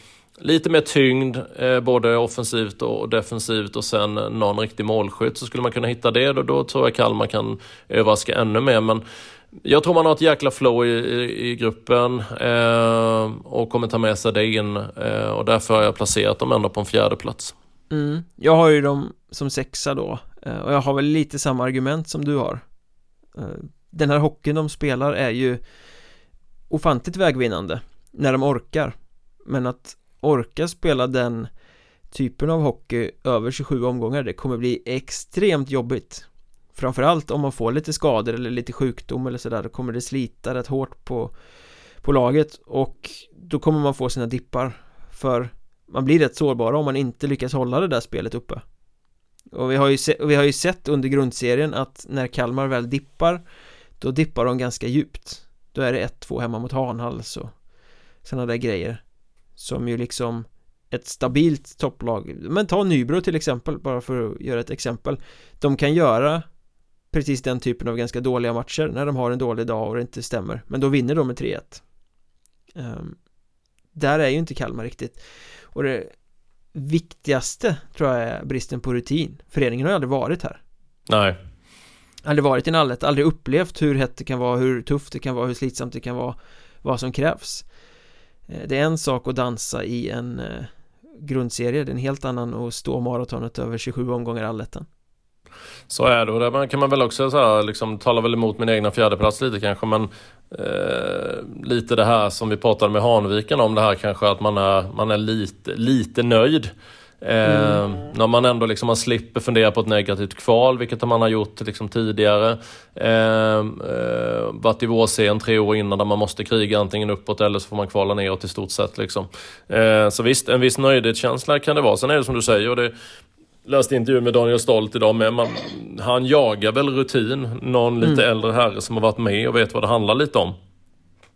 lite mer tyngd, eh, både offensivt och defensivt och sen någon riktig målskytt så skulle man kunna hitta det. Då, då tror jag Kalmar kan överraska ännu mer. Men jag tror man har ett jäkla flow i, i, i gruppen eh, och kommer ta med sig det in eh, och därför har jag placerat dem ändå på en fjärde plats. Mm. Jag har ju dem som sexa då eh, och jag har väl lite samma argument som du har eh, Den här hockeyn de spelar är ju ofantligt vägvinnande när de orkar Men att orka spela den typen av hockey över 27 omgångar det kommer bli extremt jobbigt Framförallt om man får lite skador eller lite sjukdom eller sådär då kommer det slita rätt hårt på på laget och då kommer man få sina dippar. För man blir rätt sårbara om man inte lyckas hålla det där spelet uppe. Och vi har ju, se, vi har ju sett under grundserien att när Kalmar väl dippar då dippar de ganska djupt. Då är det 1-2 hemma mot Hanhals och sådana där grejer som ju liksom ett stabilt topplag. Men ta Nybro till exempel bara för att göra ett exempel. De kan göra precis den typen av ganska dåliga matcher. När de har en dålig dag och det inte stämmer. Men då vinner de med 3-1 um, där är ju inte Kalmar riktigt. Och det viktigaste tror jag är bristen på rutin. Föreningen har ju aldrig varit här. Nej. Aldrig varit i en allet, aldrig upplevt hur hett det kan vara, hur tufft det kan vara, hur slitsamt det kan vara vad som krävs. Eh, det är en sak att dansa i en eh, grundserie, det är en helt annan att stå maratonet över 27 omgångar allettan så är det och där kan man väl också så här, liksom, tala väl emot min egna fjärdeplats lite kanske men eh, lite det här som vi pratade med Hanviken om det här kanske att man är, man är lite, lite nöjd. Eh, mm. När man ändå liksom, man slipper fundera på ett negativt kval, vilket man har gjort liksom, tidigare. Eh, eh, varit i vårserien tre år innan där man måste kriga antingen uppåt eller så får man kvala neråt i stort sett. Liksom. Eh, så visst, en viss nöjdhetskänsla kan det vara. Sen är det som du säger, och det, läste intervju med Daniel Stolt idag med. Man, han jagar väl rutin. Någon lite mm. äldre herre som har varit med och vet vad det handlar lite om.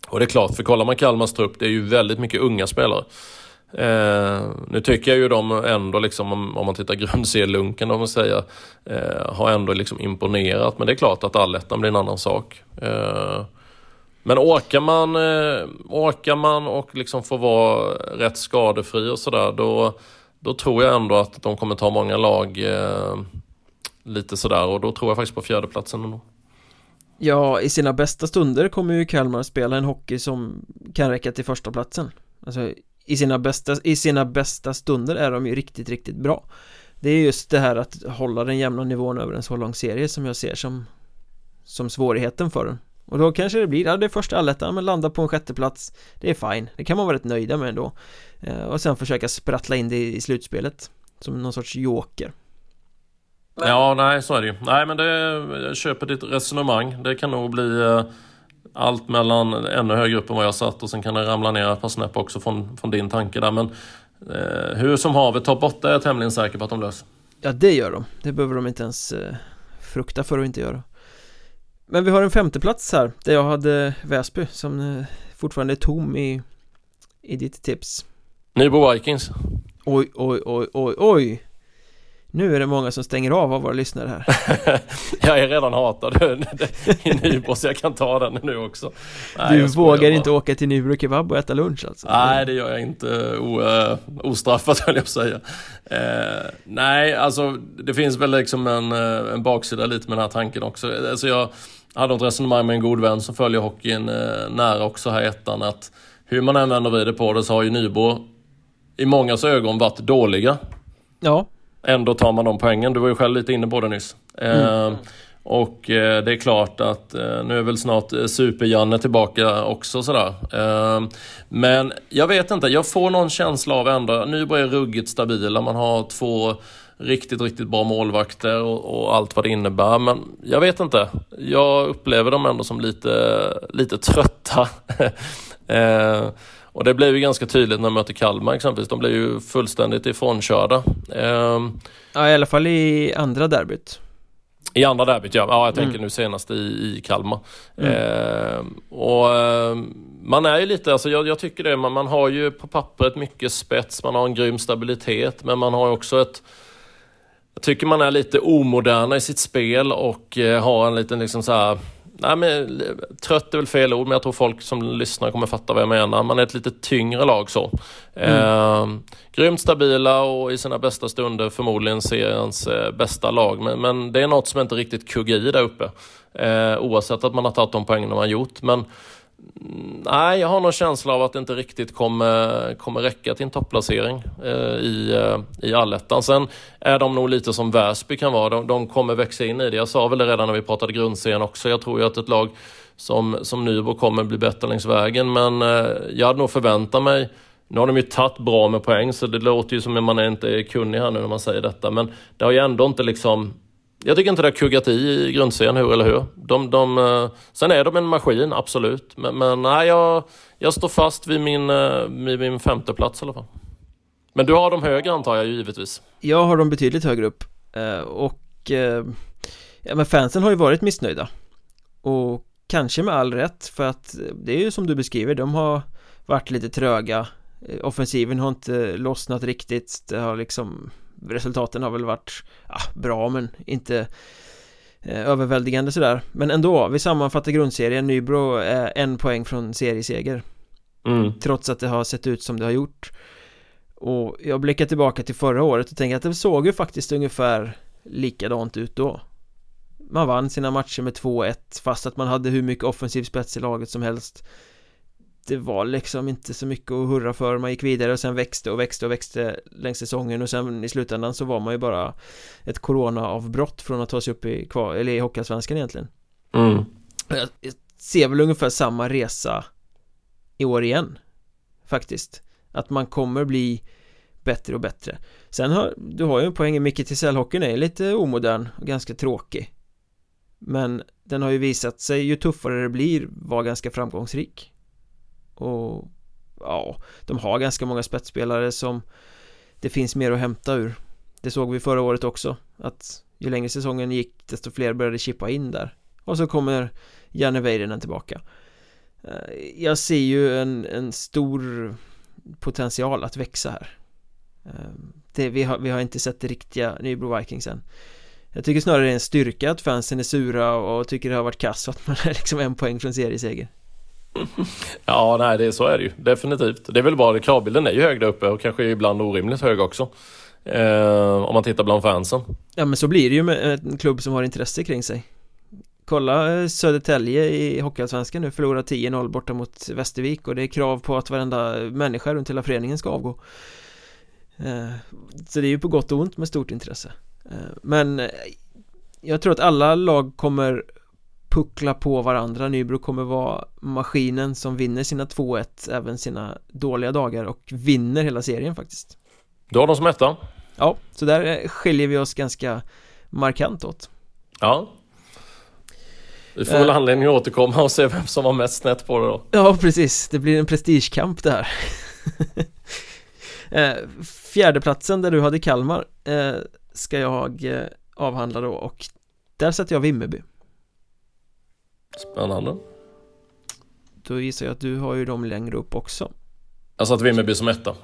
Och det är klart, för kollar man Kalmars trupp, det är ju väldigt mycket unga spelare. Eh, nu tycker jag ju de ändå, liksom, om, om man tittar grundserielunken, om man säger, eh, har ändå liksom imponerat. Men det är klart att allettan blir en annan sak. Eh, men orkar man, eh, orkar man och liksom får vara rätt skadefri och sådär, då då tror jag ändå att de kommer ta många lag eh, lite sådär och då tror jag faktiskt på fjärdeplatsen ändå. Ja, i sina bästa stunder kommer ju Kalmar spela en hockey som kan räcka till första platsen. Alltså i sina bästa, i sina bästa stunder är de ju riktigt, riktigt bra. Det är just det här att hålla den jämna nivån över en så lång serie som jag ser som som svårigheten för den. Och då kanske det blir, ja det är första allettan men landa på en sjätteplats Det är fine, det kan man vara rätt nöjda med ändå eh, Och sen försöka sprattla in det i slutspelet Som någon sorts joker Ja, nej så är det ju. Nej men det, jag köper ditt resonemang. Det kan nog bli eh, allt mellan ännu högre upp än vad jag satt och sen kan det ramla ner ett par snäpp också från, från din tanke där. Men eh, hur som havet, topp 8 är jag tämligen säker på att de löser. Ja, det gör de. Det behöver de inte ens eh, frukta för att inte göra. Men vi har en femteplats här där jag hade Väsby som eh, fortfarande är tom i, i ditt tips. Nybro Vikings. Oj, oj, oj, oj, oj. Nu är det många som stänger av av våra lyssnare här. [LAUGHS] Jag är redan hatad. I Nybro så jag kan ta den nu också. Nej, Du vågar inte åka till Nybro Kebab och äta lunch alltså? Nej det gör jag inte. O, uh, ostraffat [LAUGHS] höll jag på att säga. Uh, Nej alltså det finns väl liksom en, en baksida lite med den här tanken också. Alltså jag hade ett resonemang med en god vän som följer hockeyn eh, nära också här i ettan att hur man än vänder och vrider på det så har ju Nybro i mångas ögon varit dåliga. Ja. Ändå tar man de poängen. Du var ju själv lite inne på det nyss. Mm. Eh, och eh, det är klart att eh, nu är väl snart eh, Super-Janne tillbaka också sådär. Eh, men jag vet inte, jag får någon känsla av ändå, Nybro är ruggigt stabila. Man har två riktigt, riktigt bra målvakter och, och, allt vad det innebär. Men jag vet inte. Jag upplever dem ändå som lite, lite trötta. [LAUGHS] eh, och det blev ju ganska tydligt när de mötte Kalmar exempelvis. De blev ju fullständigt ifrånkörda. Eh, ja, i alla fall i andra derbyt. I andra derbyt ja, ja jag tänker mm. nu senast i, i Kalmar. Mm. Eh, och eh, man är ju lite, alltså jag, jag, tycker det, man, man har ju på pappret mycket spets, man har en grym stabilitet men man har också ett jag tycker man är lite omoderna i sitt spel och eh, har en liten liksom så här, nej men trött är väl fel ord men jag tror folk som lyssnar kommer fatta vad jag menar. Man är ett lite tyngre lag så. Mm. Eh, grymt stabila och i sina bästa stunder förmodligen seriens eh, bästa lag. Men, men, det är något som inte riktigt kuggar i där uppe. Eh, oavsett att man har tagit de poängen man har gjort. Men nej, jag har någon känsla av att det inte riktigt kommer, kommer räcka till en topplacering eh, i, eh, i allettan. Sen är de nog lite som Väsby kan vara. De, de kommer växa in i det. Jag sa väl det redan när vi pratade grundserien också. Jag tror ju att ett lag som, som Nybro kommer bli bättre längs vägen. Men eh, jag hade nog förväntat mig nu har de ju tagit bra med poäng så det låter ju som att man inte är kunnig här nu när man säger detta. Men det har ju ändå inte liksom jag tycker inte det har kuggat i i grundserien, hur eller hur. De, de, eh, sen är de en maskin, absolut. Men, men nej, jag, jag står fast vid min, eh, vid min femte plats i alla fall. Men du har dem högre antar jag givetvis. Jag har dem betydligt högre upp. Eh, och ja, men fansen har ju varit missnöjda. Och kanske med all rätt för att det är ju som du beskriver, de har varit lite tröga. Offensiven har inte lossnat riktigt. Det har liksom resultaten har väl varit ja, bra men inte eh, överväldigande sådär. Men ändå, vi sammanfattar grundserien. Nybro är en poäng från serieseger. Mm. Trots att det har sett ut som det har gjort. Och jag blickar tillbaka till förra året och tänker att det såg ju faktiskt ungefär likadant ut då. Man vann sina matcher med 2-1 fast att man hade hur mycket offensiv spets i laget som helst det var liksom inte så mycket att hurra för. Man gick vidare och sen växte och växte och växte längs säsongen och sen i slutändan så var man ju bara ett coronaavbrott från att ta sig upp i, kvar, eller i Hockeyallsvenskan egentligen. Mm. jag, jag ser väl ungefär samma resa i år igen faktiskt. Att man kommer bli bättre och bättre. Sen har du har ju en poäng. I Micke Tisell-hockeyn är lite omodern och ganska tråkig. Men den har ju visat sig ju tuffare det blir vara ganska framgångsrik och ja, de har ganska många spetsspelare som det finns mer att hämta ur. Det såg vi förra året också att ju längre säsongen gick desto fler började chippa in där. Och så kommer Janne Väyrynen tillbaka. Eh, jag ser ju en, en stor potential att växa här. Eh, det, vi, har, vi har inte sett det riktiga Nybro Vikings än. Jag tycker snarare det är en styrka att fansen är sura och tycker det har varit kass och att man är [LAUGHS] liksom en poäng från serieseger. [LAUGHS] Ja, nej, det, är så är det ju definitivt. Det är väl bara, kravbilden är ju hög där uppe och kanske ibland orimligt hög också. Eh, om man tittar bland fansen. Ja, men så blir det ju med en klubb som har intresse kring sig. Kolla eh, Södertälje i Hockeyallsvenskan nu förlorar 10-0 borta mot Västervik och det är krav på att varenda människa runt hela föreningen ska avgå. Eh, så det är ju på gott och ont med stort intresse. Eh, men eh, jag tror att alla lag kommer puckla på varandra. Nybro kommer vara maskinen som vinner sina 2-1 även sina dåliga dagar och vinner hela serien faktiskt. Du har dem som etta? Ja, så där eh, skiljer vi oss ganska markant åt. Ja. Vi får väl uh, anledning att återkomma och se vem som var mest snett på det då. Ja, precis, det blir en prestigekamp det här. Uh, [LAUGHS] Fjärdeplatsen där du hade Kalmar uh, ska jag avhandla då och där sätter jag Vimmerby Spännande. Då gissar jag att du har ju dem längre upp också. Jag satt Vimmerby som etta.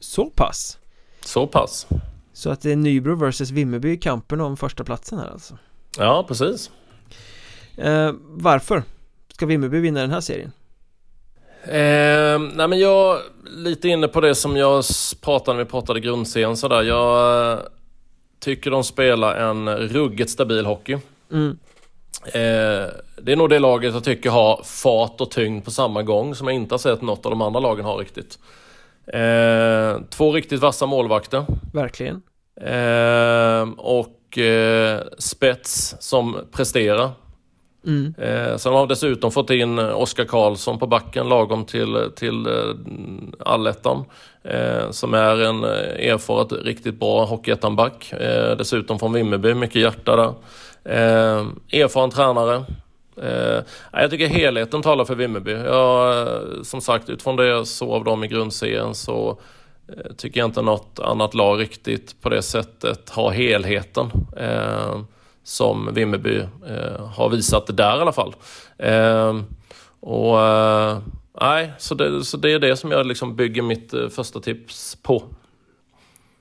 Så pass? Så pass. Så att det är Nybro vs Vimmerby i kampen om första platsen här alltså? Ja, precis. Eh, varför ska Vimmerby vinna den här serien? Eh, nej men jag, lite inne på det som jag pratade när vi pratade grundserien sådär. Jag eh, tycker de spelar en ruggigt stabil hockey. Mm. Eh, det är nog det laget jag tycker har fart och tyngd på samma gång som jag inte har sett något av de andra lagen ha riktigt. Eh, två riktigt vassa målvakter. Verkligen. Eh, och eh, spets som presterar. Mm. Eh, sen har de dessutom fått in Oskar Karlsson på backen lagom till, till eh, allettan. Eh, som är en eh, erfaret, riktigt bra hockeyettan-back. Dessutom från Vimmerby, mycket hjärta där. Eh, erfaren tränare. Eh, jag tycker helheten talar för Vimmerby. Jag, eh, som sagt, utifrån det jag såg av dem i grundserien så eh, tycker jag inte något annat lag riktigt på det sättet har helheten. Eh, som Vimmerby eh, har visat där i alla fall. Eh, och eh, Nej, så det, så det är det som jag liksom bygger mitt eh, första tips på.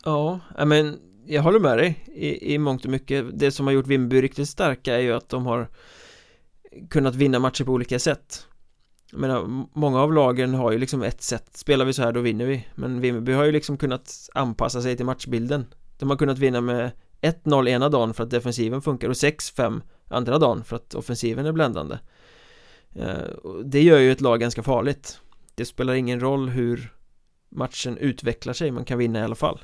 Ja, men jag håller med dig i, i mångt och mycket. Det som har gjort Vimmerby riktigt starka är ju att de har kunnat vinna matcher på olika sätt. Jag menar, många av lagen har ju liksom ett sätt. Spelar vi så här då vinner vi. Men Vimmerby har ju liksom kunnat anpassa sig till matchbilden. De har kunnat vinna med 1-0 ena dagen för att defensiven funkar och 6-5 andra dagen för att offensiven är bländande. Eh, det gör ju ett lag ganska farligt. Det spelar ingen roll hur matchen utvecklar sig, man kan vinna i alla fall.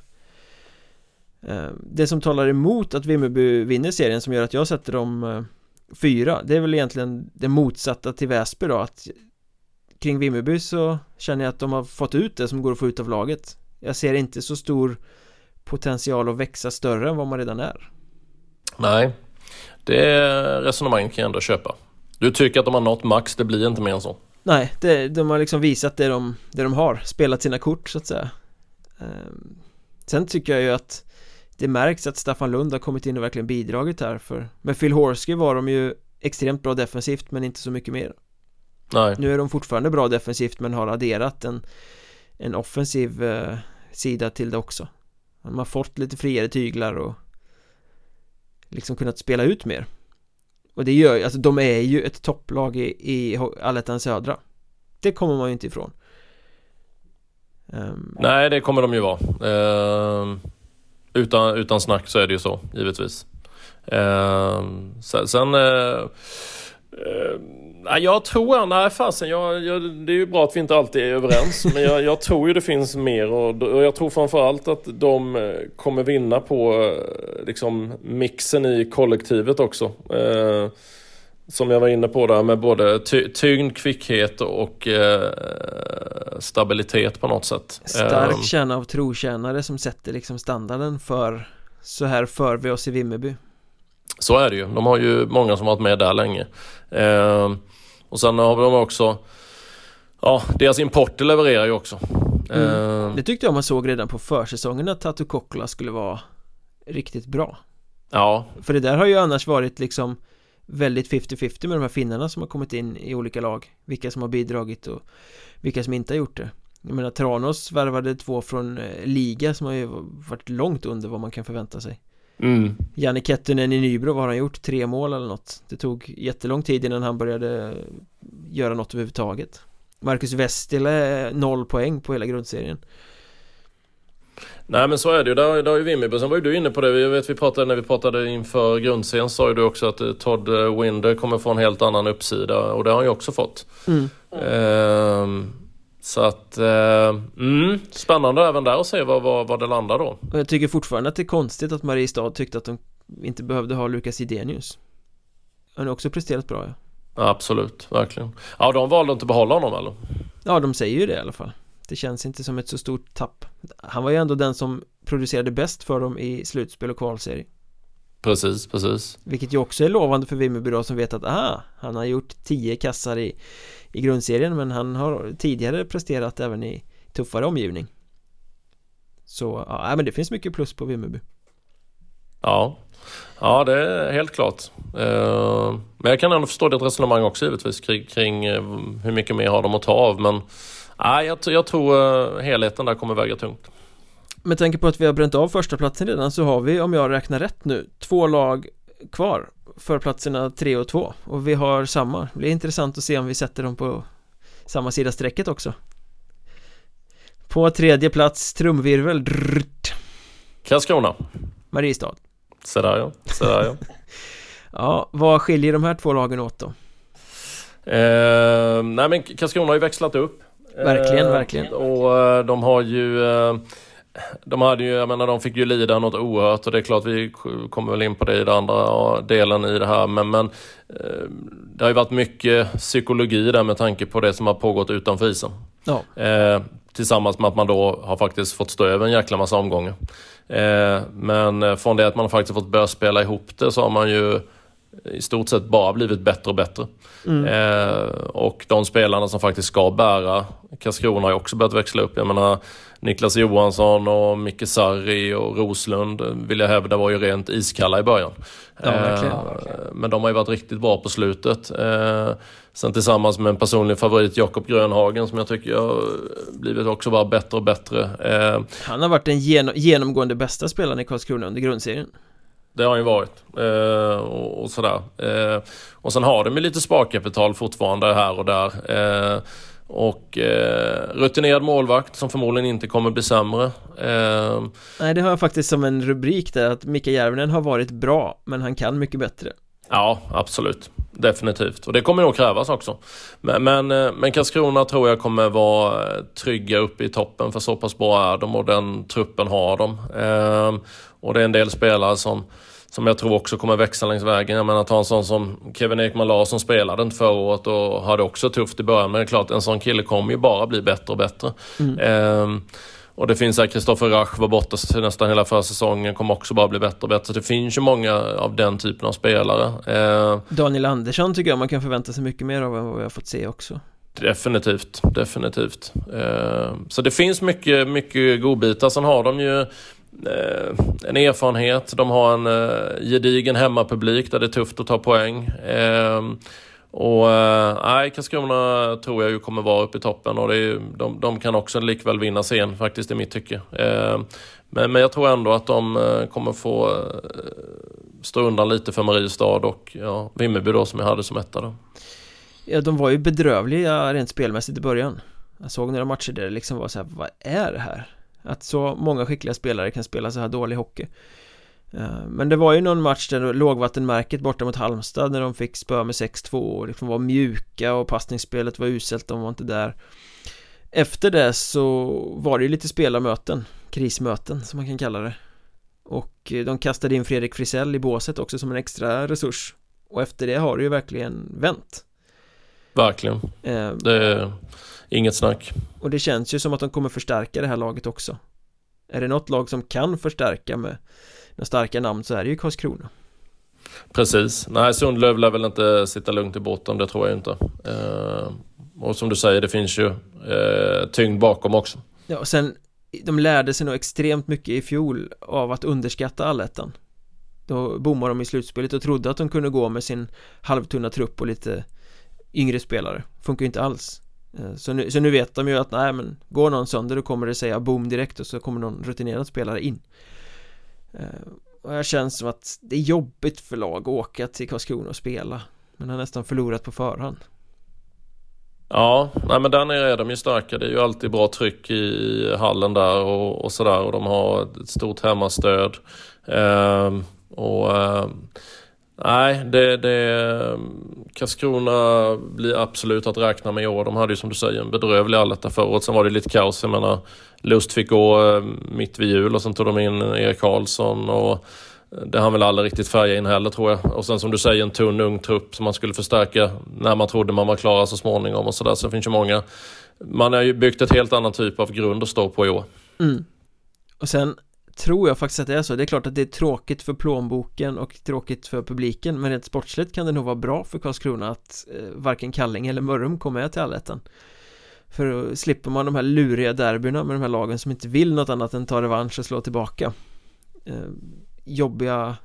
Det som talar emot att Vimmerby vinner serien som gör att jag sätter dem eh, fyra Det är väl egentligen det motsatta till Väsby då att Kring Vimmerby så känner jag att de har fått ut det som går att få ut av laget. Jag ser inte så stor potential att växa större än vad man redan är. Nej Det resonemanget kan jag ändå köpa. Du tycker att de har nått max, det blir inte mer än så. Nej, det, de har liksom visat det de, det de har Spelat sina kort så att säga. Ehm, Sen tycker jag ju att Det märks att Staffan Lund har kommit in och verkligen bidragit här för Med Phil Horsky var de ju Extremt bra defensivt men inte så mycket mer. Nej. Nu är de fortfarande bra defensivt men har adderat en En offensiv eh, sida till det också. De har fått lite friare tyglar och Liksom kunnat spela ut mer. Och det gör ju, alltså de är ju ett topplag i, i Allettan Södra. Det kommer man ju inte ifrån. Um, Nej det kommer de ju vara. Uh, utan, utan snack så är det ju så givetvis Eh, Sen, sen eh, eh jag tror, nej fasen, jag, jag, det är ju bra att vi inte alltid är överens. men jag, jag tror ju det finns mer och, och, jag tror framförallt att de eh, kommer vinna på eh, liksom mixen i kollektivet också. Eh, som jag var inne på där med både ty tyngd, kvickhet och eh, stabilitet på något sätt. Stark um, kärna av trotjänare som sätter liksom standarden för så här för vi oss i Vimmerby. Så är det ju. De har ju många som varit med där länge. Eh, och sen har de också Ja, deras import levererar ju också. Mm. Eh, det tyckte jag man såg redan på försäsongen att Tatu Kokkola skulle vara riktigt bra. Ja. För det där har ju annars varit liksom väldigt 50-50 med de här finnarna som har kommit in i olika lag. Vilka som har bidragit och vilka som inte har gjort det. Jag menar Tranås värvade två från eh, Liga som har ju varit långt under vad man kan förvänta sig. Mm. Janne Kettunen i Nybro, vad har han gjort? Tre mål eller något? Det tog jättelång tid innan han började göra något överhuvudtaget Marcus Westile, noll poäng på hela grundserien Nej men så är det ju, där, där har ju Vimmerby, sen var ju du inne på det, jag vet vi pratade när vi pratade inför grundserien sa ju du också att eh, Todd Winder kommer få en helt annan uppsida och det har han ju också fått mm. ehm, så att, eh, mm, spännande även där att se vad, vad, vad det landar då. Och jag tycker fortfarande att det är konstigt att Mariestad tyckte att de inte behövde ha Lukas Idenius. Han har också presterat bra ja. Absolut, verkligen. Ja, de valde inte att behålla honom eller? Ja, de säger ju det i alla fall. Det känns inte som ett så stort tapp. Han var ju ändå den som producerade bäst för dem i slutspel och kvalserie. Precis, precis. Vilket ju också är lovande för Vimmerby som vet att aha, han har gjort 10 kassar i i grundserien men han har tidigare presterat även i tuffare omgivning Så ja, men det finns mycket plus på Vimmerby Ja Ja det är helt klart uh, Men jag kan ändå förstå ditt resonemang också givetvis kring, uh, hur mycket mer har de att ta av men Nej, jag, jag tror uh, helheten där kommer väga tungt. Med tanke på att vi har bränt av första platsen redan så har vi, om jag räknar rätt nu, två lag kvar för platserna 3 och 2 och vi har samma. Det blir intressant att se om vi sätter dem på samma sida strecket också. På tredje plats trumvirvel. Karlskrona. Mariestad. Så där ja, så där ja Ja, vad skiljer de här två lagen åt då? Eh, nej men Karlskrona har ju växlat upp Verkligen, eh, verkligen Och eh, de har ju eh, de hade ju, jag menar de fick ju lida något oerhört och det är klart vi kommer väl in på det i den andra delen i det här men, men eh, det har ju varit mycket psykologi där med tanke på det som har pågått utanför isen. Ja. Eh, tillsammans med att man då har faktiskt fått stå över en jäkla massa omgångar. Eh, men från det att man faktiskt fått börja spela ihop det så har man ju i stort sett bara blivit bättre och bättre. Mm. Eh, och de spelarna som faktiskt ska bära Karlskrona har ju också börjat växla upp. Jag menar Niklas Johansson och Micke Sarri och Roslund vill jag hävda var ju rent iskalla i början. Ja, verkligen. Eh, men de har ju varit riktigt bra på slutet. Eh, sen tillsammans med en personlig favorit Jakob Grönhagen som jag tycker har blivit också bara bättre och bättre. Eh, Han har varit den genomgående bästa spelaren i Karlskrona under grundserien. Det har han ju varit. Eh, och, och, sådär. Eh, och sen har de ju lite sparkapital fortfarande här och där. Eh, och eh, rutinerad målvakt som förmodligen inte kommer bli sämre. Eh, Nej, det har jag faktiskt som en rubrik där att Mika Järvinen har varit bra, men han kan mycket bättre. Ja, absolut. Definitivt. Och det kommer nog krävas också. Men, men, eh, men Karlskrona tror jag kommer vara eh, trygga uppe i toppen för så pass bra är de och den truppen har de. Ehm, och det är en del spelare som som jag tror också kommer växa längs vägen. Jag menar ta en sån som Kevin Ekman Larsson spelade inte förra året och hade också tufft i början. Men det är klart, en sån kille kommer ju bara bli bättre och bättre. Mm. Ehm, och det finns här Kristoffer Rasch var borta nästan hela förra säsongen, kommer också bara bli bättre och bättre. Det finns ju många av den typen av spelare. Ehm, Daniel Andersson tycker jag man kan förvänta sig mycket mer av än vad vi har fått se också. Definitivt, definitivt. Ehm, så det finns mycket, mycket godbitar. Sen har de ju Eh, en erfarenhet. De har en eh, gedigen hemmapublik där det är tufft att ta poäng. Eh, och eh, nej, Karlskrona tror jag ju kommer vara uppe i toppen och det är, de, de kan också likväl vinna sen, faktiskt i mitt tycke. Eh, men, men jag tror ändå att de eh, kommer få eh, stå undan lite för Mariestad och ja, Vimmerby då som jag hade som etta då. Ja, de var ju bedrövliga rent spelmässigt i början. Jag såg några matcher där det liksom var så här, vad är det här? Att så många skickliga spelare kan spela så här dålig hockey. Eh, men det var ju någon match där lågvattenmärket borta mot Halmstad när de fick spö med 6-2 och liksom var mjuka och passningsspelet var uselt, de var inte där. Efter det så var det ju lite spelarmöten, krismöten som man kan kalla det. Och eh, de kastade in Fredrik Frisell i båset också som en extra resurs. Och efter det har det ju verkligen vänt. Verkligen eh, Det Inget snack. Och det känns ju som att de kommer förstärka det här laget också. Är det något lag som kan förstärka med några starka namn så är det ju Karlskrona. Precis. Nej, Sundlöv lär väl inte sitta lugnt i båten, det tror jag inte. Eh, och som du säger, det finns ju eh, tyngd bakom också. Ja, och sen de lärde sig nog extremt mycket i fjol av att underskatta allettan. Då bommade de i slutspelet och trodde att de kunde gå med sin halvtunna trupp och lite yngre spelare. Funkar ju inte alls. Eh, så nu, så nu vet de ju att nej men Går någon sönder då kommer det säga boom direkt och så kommer någon rutinerad spelare in eh, Och jag känns som att det är jobbigt för lag att åka till Karlskrona och spela Men har nästan förlorat på förhand Ja, nej men där nere är de ju starka. Det är ju alltid bra tryck i hallen där och, och sådär och de har ett stort hemmastöd. Ehm, och ehm, Nej, det, det, ehm, Karlskrona blir absolut att räkna med i år. De hade ju som du säger en bedrövlig alletta förra året. Sen var det lite kaos. Jag menar, Lust fick gå ehm, mitt vid jul och sen tog de in eh, Erik Karlsson. Och eh, det hann väl aldrig riktigt färga in heller tror jag. Och sen som du säger en tunn ung trupp som man skulle förstärka när man trodde man var klara så småningom och sådär. Så det finns ju många. Man har ju byggt ett helt annan typ av grund att stå på i år. Mm. Och sen tror jag faktiskt att det är så. Det är klart att det är tråkigt för plånboken och tråkigt för publiken Men rent sportsligt kan det nog vara bra för Karlskrona att eh, varken Kalling eller Mörrum kommer med till allettan. För då slipper man de här luriga derbyna med de här lagen som inte vill något annat än ta revansch och slå tillbaka. Eh, Jobbiga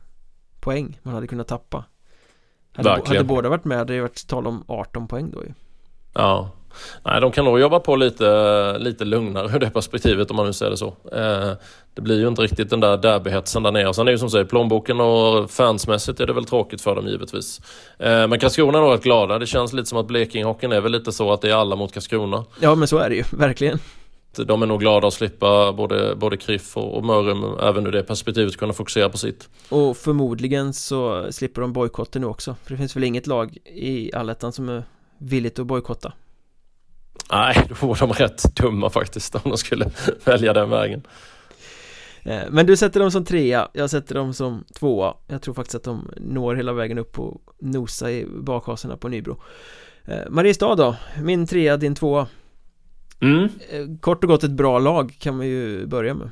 poäng man hade kunnat tappa. Hade, hade båda varit med, det hade varit tal om 18 poäng då ju. Ja Nej, de kan nog jobba på lite, lite lugnare [LAUGHS] ur det perspektivet om man nu säger det så. Eh, det blir ju inte riktigt den där derbyhetsen där nere. Sen är det ju som säger, plånboken och fansmässigt är det väl tråkigt för dem givetvis. Eh, men Karlskrona är nog rätt glada. Det känns lite som att Blekingehockeyn är väl lite så att det är alla mot Karlskrona. Ja, men så är det ju, [LAUGHS] verkligen. De är nog glada att slippa både, både Kriff och, och Mörrum även ur det perspektivet kunna fokusera på sitt. Och förmodligen så slipper de bojkotten nu också. För det finns väl inget lag i allettan som är villigt att bojkotta. Nej, då var de rätt dumma faktiskt om de skulle [LAUGHS] välja den vägen. Eh, men du sätter dem som trea, jag sätter dem som tvåa. Jag tror faktiskt att de når hela vägen upp och nosa i bakhasorna på Nybro. Eh, Mariestad då, min trea, din tvåa. Mm. Eh, kort och gott ett bra lag kan man ju börja med.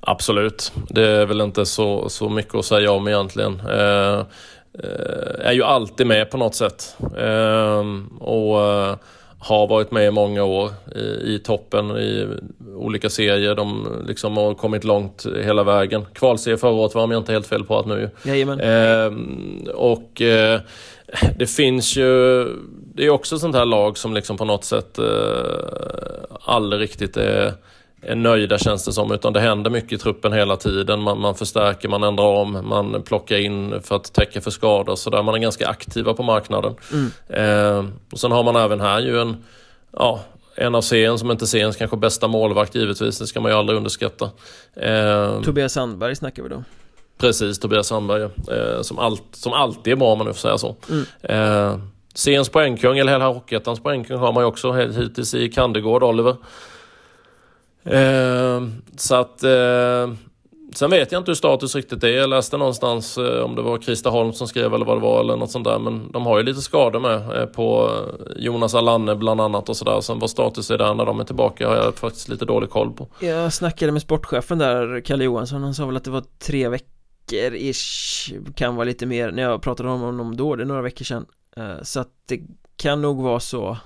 Absolut, det är väl inte så, så mycket att säga om egentligen. Eh, eh, Är ju alltid med på något sätt. Eh, Och har varit med i många år i, i toppen i olika serier. De liksom har kommit långt hela vägen. Kvalserie förra året var de inte helt fel på att nu. Eh, och eh, det finns ju... Det är också sånt här lag som liksom på något sätt eh, aldrig riktigt är är nöjda känns det som, utan det händer mycket i truppen hela tiden. Man, man förstärker, man ändrar om, man plockar in för att täcka för skador så där. Man är ganska aktiva på marknaden. Mm. Eh, och sen har man även här ju en, ja, en av seriens, som inte seriens kanske bästa målvakt givetvis, det ska man ju aldrig underskatta. Eh, Tobias Sandberg snackar vi då? Precis, Tobias Sandberg. Eh, som, allt, som alltid är bra om man nu får säga så. Mm. Eh, Sens poängkung, eller hela Hockeyettans poängkung har man ju också hittills i Kandegård, Oliver. Eh, så att eh, Sen vet jag inte hur status riktigt är. Jag läste någonstans eh, om det var Christer Holm som skrev eller vad det var eller något sånt där. Men de har ju lite skador med eh, på Jonas Alanne bland annat och sådär. Sen vad status är där när de är tillbaka har jag faktiskt lite dålig koll på. Jag snackade med sportchefen där, Kalle Johansson. Han sa väl att det var tre veckor ish. Kan vara lite mer när jag pratade om honom då. Det är några veckor sedan. Eh, så att det kan nog vara så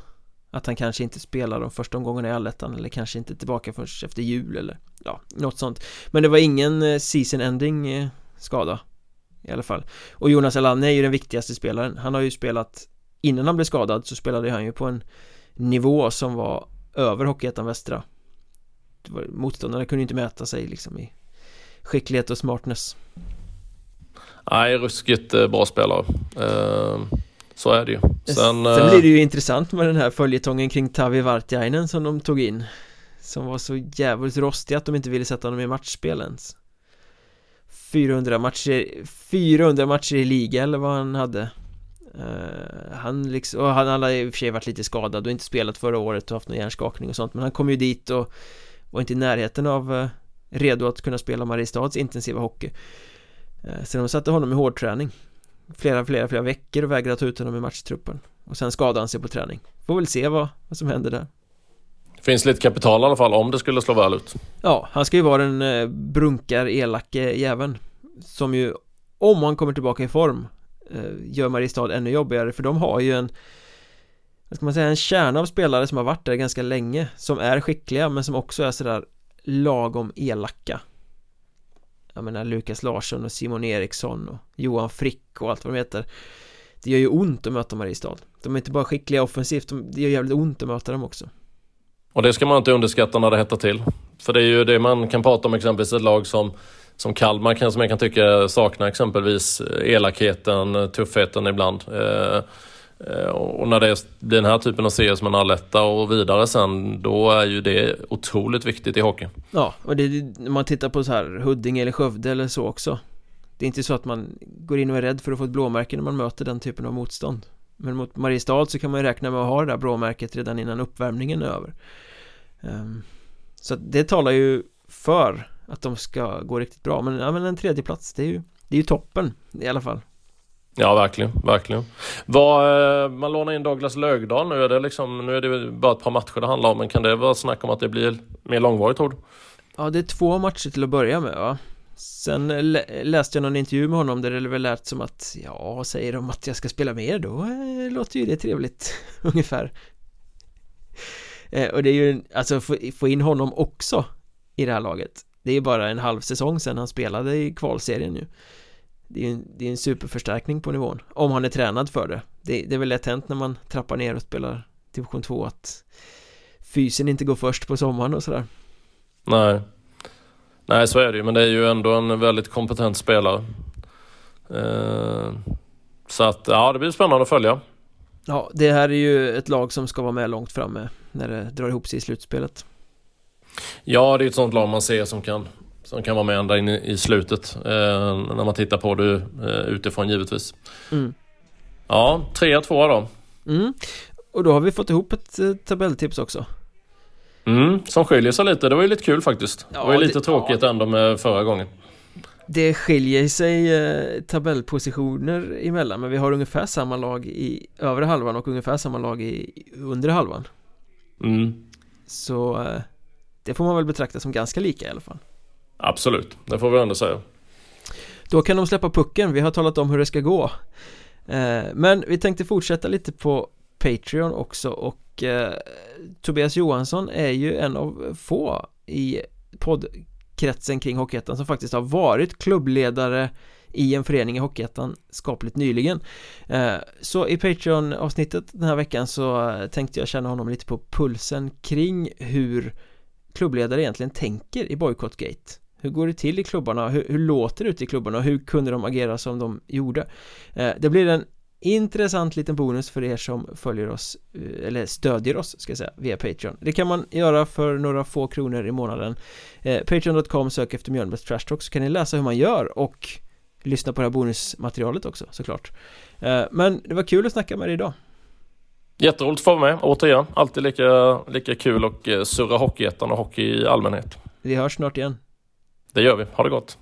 att han kanske inte spelar de första omgångarna i allettan eller kanske inte tillbaka först efter jul eller ja, något sånt. Men det var ingen eh, season ending eh, skada i alla fall. Och Jonas Alanne är ju den viktigaste spelaren. Han har ju spelat Innan han blev skadad så spelade han ju på en nivå som var över Hockeyettan Västra. Motståndarna kunde inte mäta sig liksom i skicklighet och smartness. Nej, ruskigt eh, bra spelare. Ehm, så är det ju. Sen, Sen blir det ju intressant med den här följetongen kring Tavi Vartiainen som de tog in som var så jävligt rostig att de inte ville sätta honom i matchspel ens. 400 matcher 400 matcher i liga eller vad han hade. Uh, Han liksom, och han, han hade i och för sig varit lite skadad och inte spelat förra året och haft någon hjärnskakning och sånt Men han kom ju dit och var inte i närheten av uh, redo att kunna spela Mariestads intensiva hockey. Uh, Så de satte honom i hårdträning Flera, flera, flera veckor och vägrade ta ut honom i matchtruppen. Och sen skadade han sig på träning. Får väl se vad, vad som händer där. Finns lite kapital i alla fall om det skulle slå väl ut. Ja, han ska ju vara den eh, brunkar elake jäveln. Som ju, om han kommer tillbaka i form eh, Gör Mariestad ännu jobbigare. För de har ju en Vad ska man säga, en kärna av spelare som har varit där ganska länge. Som är skickliga men som också är sådär lagom elaka jag menar Lukas Larsson och Simon Eriksson och Johan Frick och allt vad de heter Det gör ju ont att möta Mariestad De är inte bara skickliga offensivt, de, det gör jävligt ont att möta dem också och det ska man inte underskatta när det hettar till. För det är ju det man kan prata om exempelvis ett lag som som Kalmar som jag kan tycka saknar exempelvis eh, elakheten, tuffheten ibland. Eh, Eh, och när det blir den här typen av serier som en alletta och vidare sen, då är ju det otroligt viktigt i hockey. Ja, och det, när man tittar på så här Huddinge eller Skövde eller så också. Det är inte så att man går in och är rädd för att få ett blåmärke när man möter den typen av motstånd. Men mot Mariestad så kan man ju räkna med att ha det där blåmärket redan innan uppvärmningen är över. Ehm, så det talar ju för att de ska gå riktigt bra men, ja, men en tredje plats det är ju Det är ju toppen i alla fall Ja verkligen, verkligen. Var, eh, Man lånar in Douglas Lögdahl nu. Är det liksom Nu är det bara ett par matcher det handlar om men kan det vara snack om att det blir mer långvarigt tror du? Ja det är två matcher till att börja med va. Sen eh, läste jag någon intervju med honom där det väl lät som att Ja, säger de att jag ska spela mer då? Eh, låter ju det trevligt [LAUGHS] ungefär. Eh, och det är ju, alltså få, få in honom också i det här laget. Det är ju bara en halv säsong sedan han spelade i kvalserien nu det är en, det är en superförstärkning på nivån Om han är tränad för det. Det, det är väl lätt hänt när man trappar ner och spelar division 2 att Fysen inte går först på sommaren och sådär. Nej. Nej så är det ju men det är ju ändå en väldigt kompetent spelare. Eh, Så att ja det blir spännande att följa. Ja, det här är ju ett lag som ska vara med långt framme när det drar ihop sig i slutspelet. Ja, det är ett sånt lag man ser som kan, som kan vara med ända in i, slutet. Eh, när man tittar på det eh, utifrån givetvis. Mm. Ja, 3-2 då. Mm. Och då har vi fått ihop ett eh, tabelltips också. Mm, som skiljer sig lite. Det var ju lite kul faktiskt. Ja, det var ju lite det, tråkigt ja. ändå med förra gången. Det skiljer sig eh, tabellpositioner emellan men vi har ungefär samma lag i övre halvan och ungefär samma lag i undre halvan mm. Så det får man väl betrakta som ganska lika i alla fall Absolut, det får vi ändå säga. Då kan de släppa pucken, vi har talat om hur det ska gå. Eh, men vi tänkte fortsätta lite på Patreon också och eh, Tobias Johansson är ju en av få i poddkretsen kring Hockeyettan som faktiskt har varit klubbledare i en förening i Hockeyettan skapligt nyligen. Eh, så i Patreon-avsnittet den här veckan så tänkte jag känna honom lite på pulsen kring hur klubbledare egentligen tänker i Boycottgate hur går det till i klubbarna? Hur, hur låter det ute i klubbarna? Hur kunde de agera som de gjorde? Eh, det blir en intressant liten bonus för er som följer oss eh, eller stödjer oss ska jag säga via Patreon. Det kan man göra för några få kronor i månaden. Eh, Patreon.com sök efter Mjölnbergs Trash Talk så kan ni läsa hur man gör och lyssna på det här bonusmaterialet också såklart. Eh, men det var kul att snacka med dig idag. Jätteroligt att få vara med återigen. Alltid lika, lika kul och eh, surra Hockeyettan och hockey i allmänhet. Vi hörs snart igen det gör vi, ha det gott.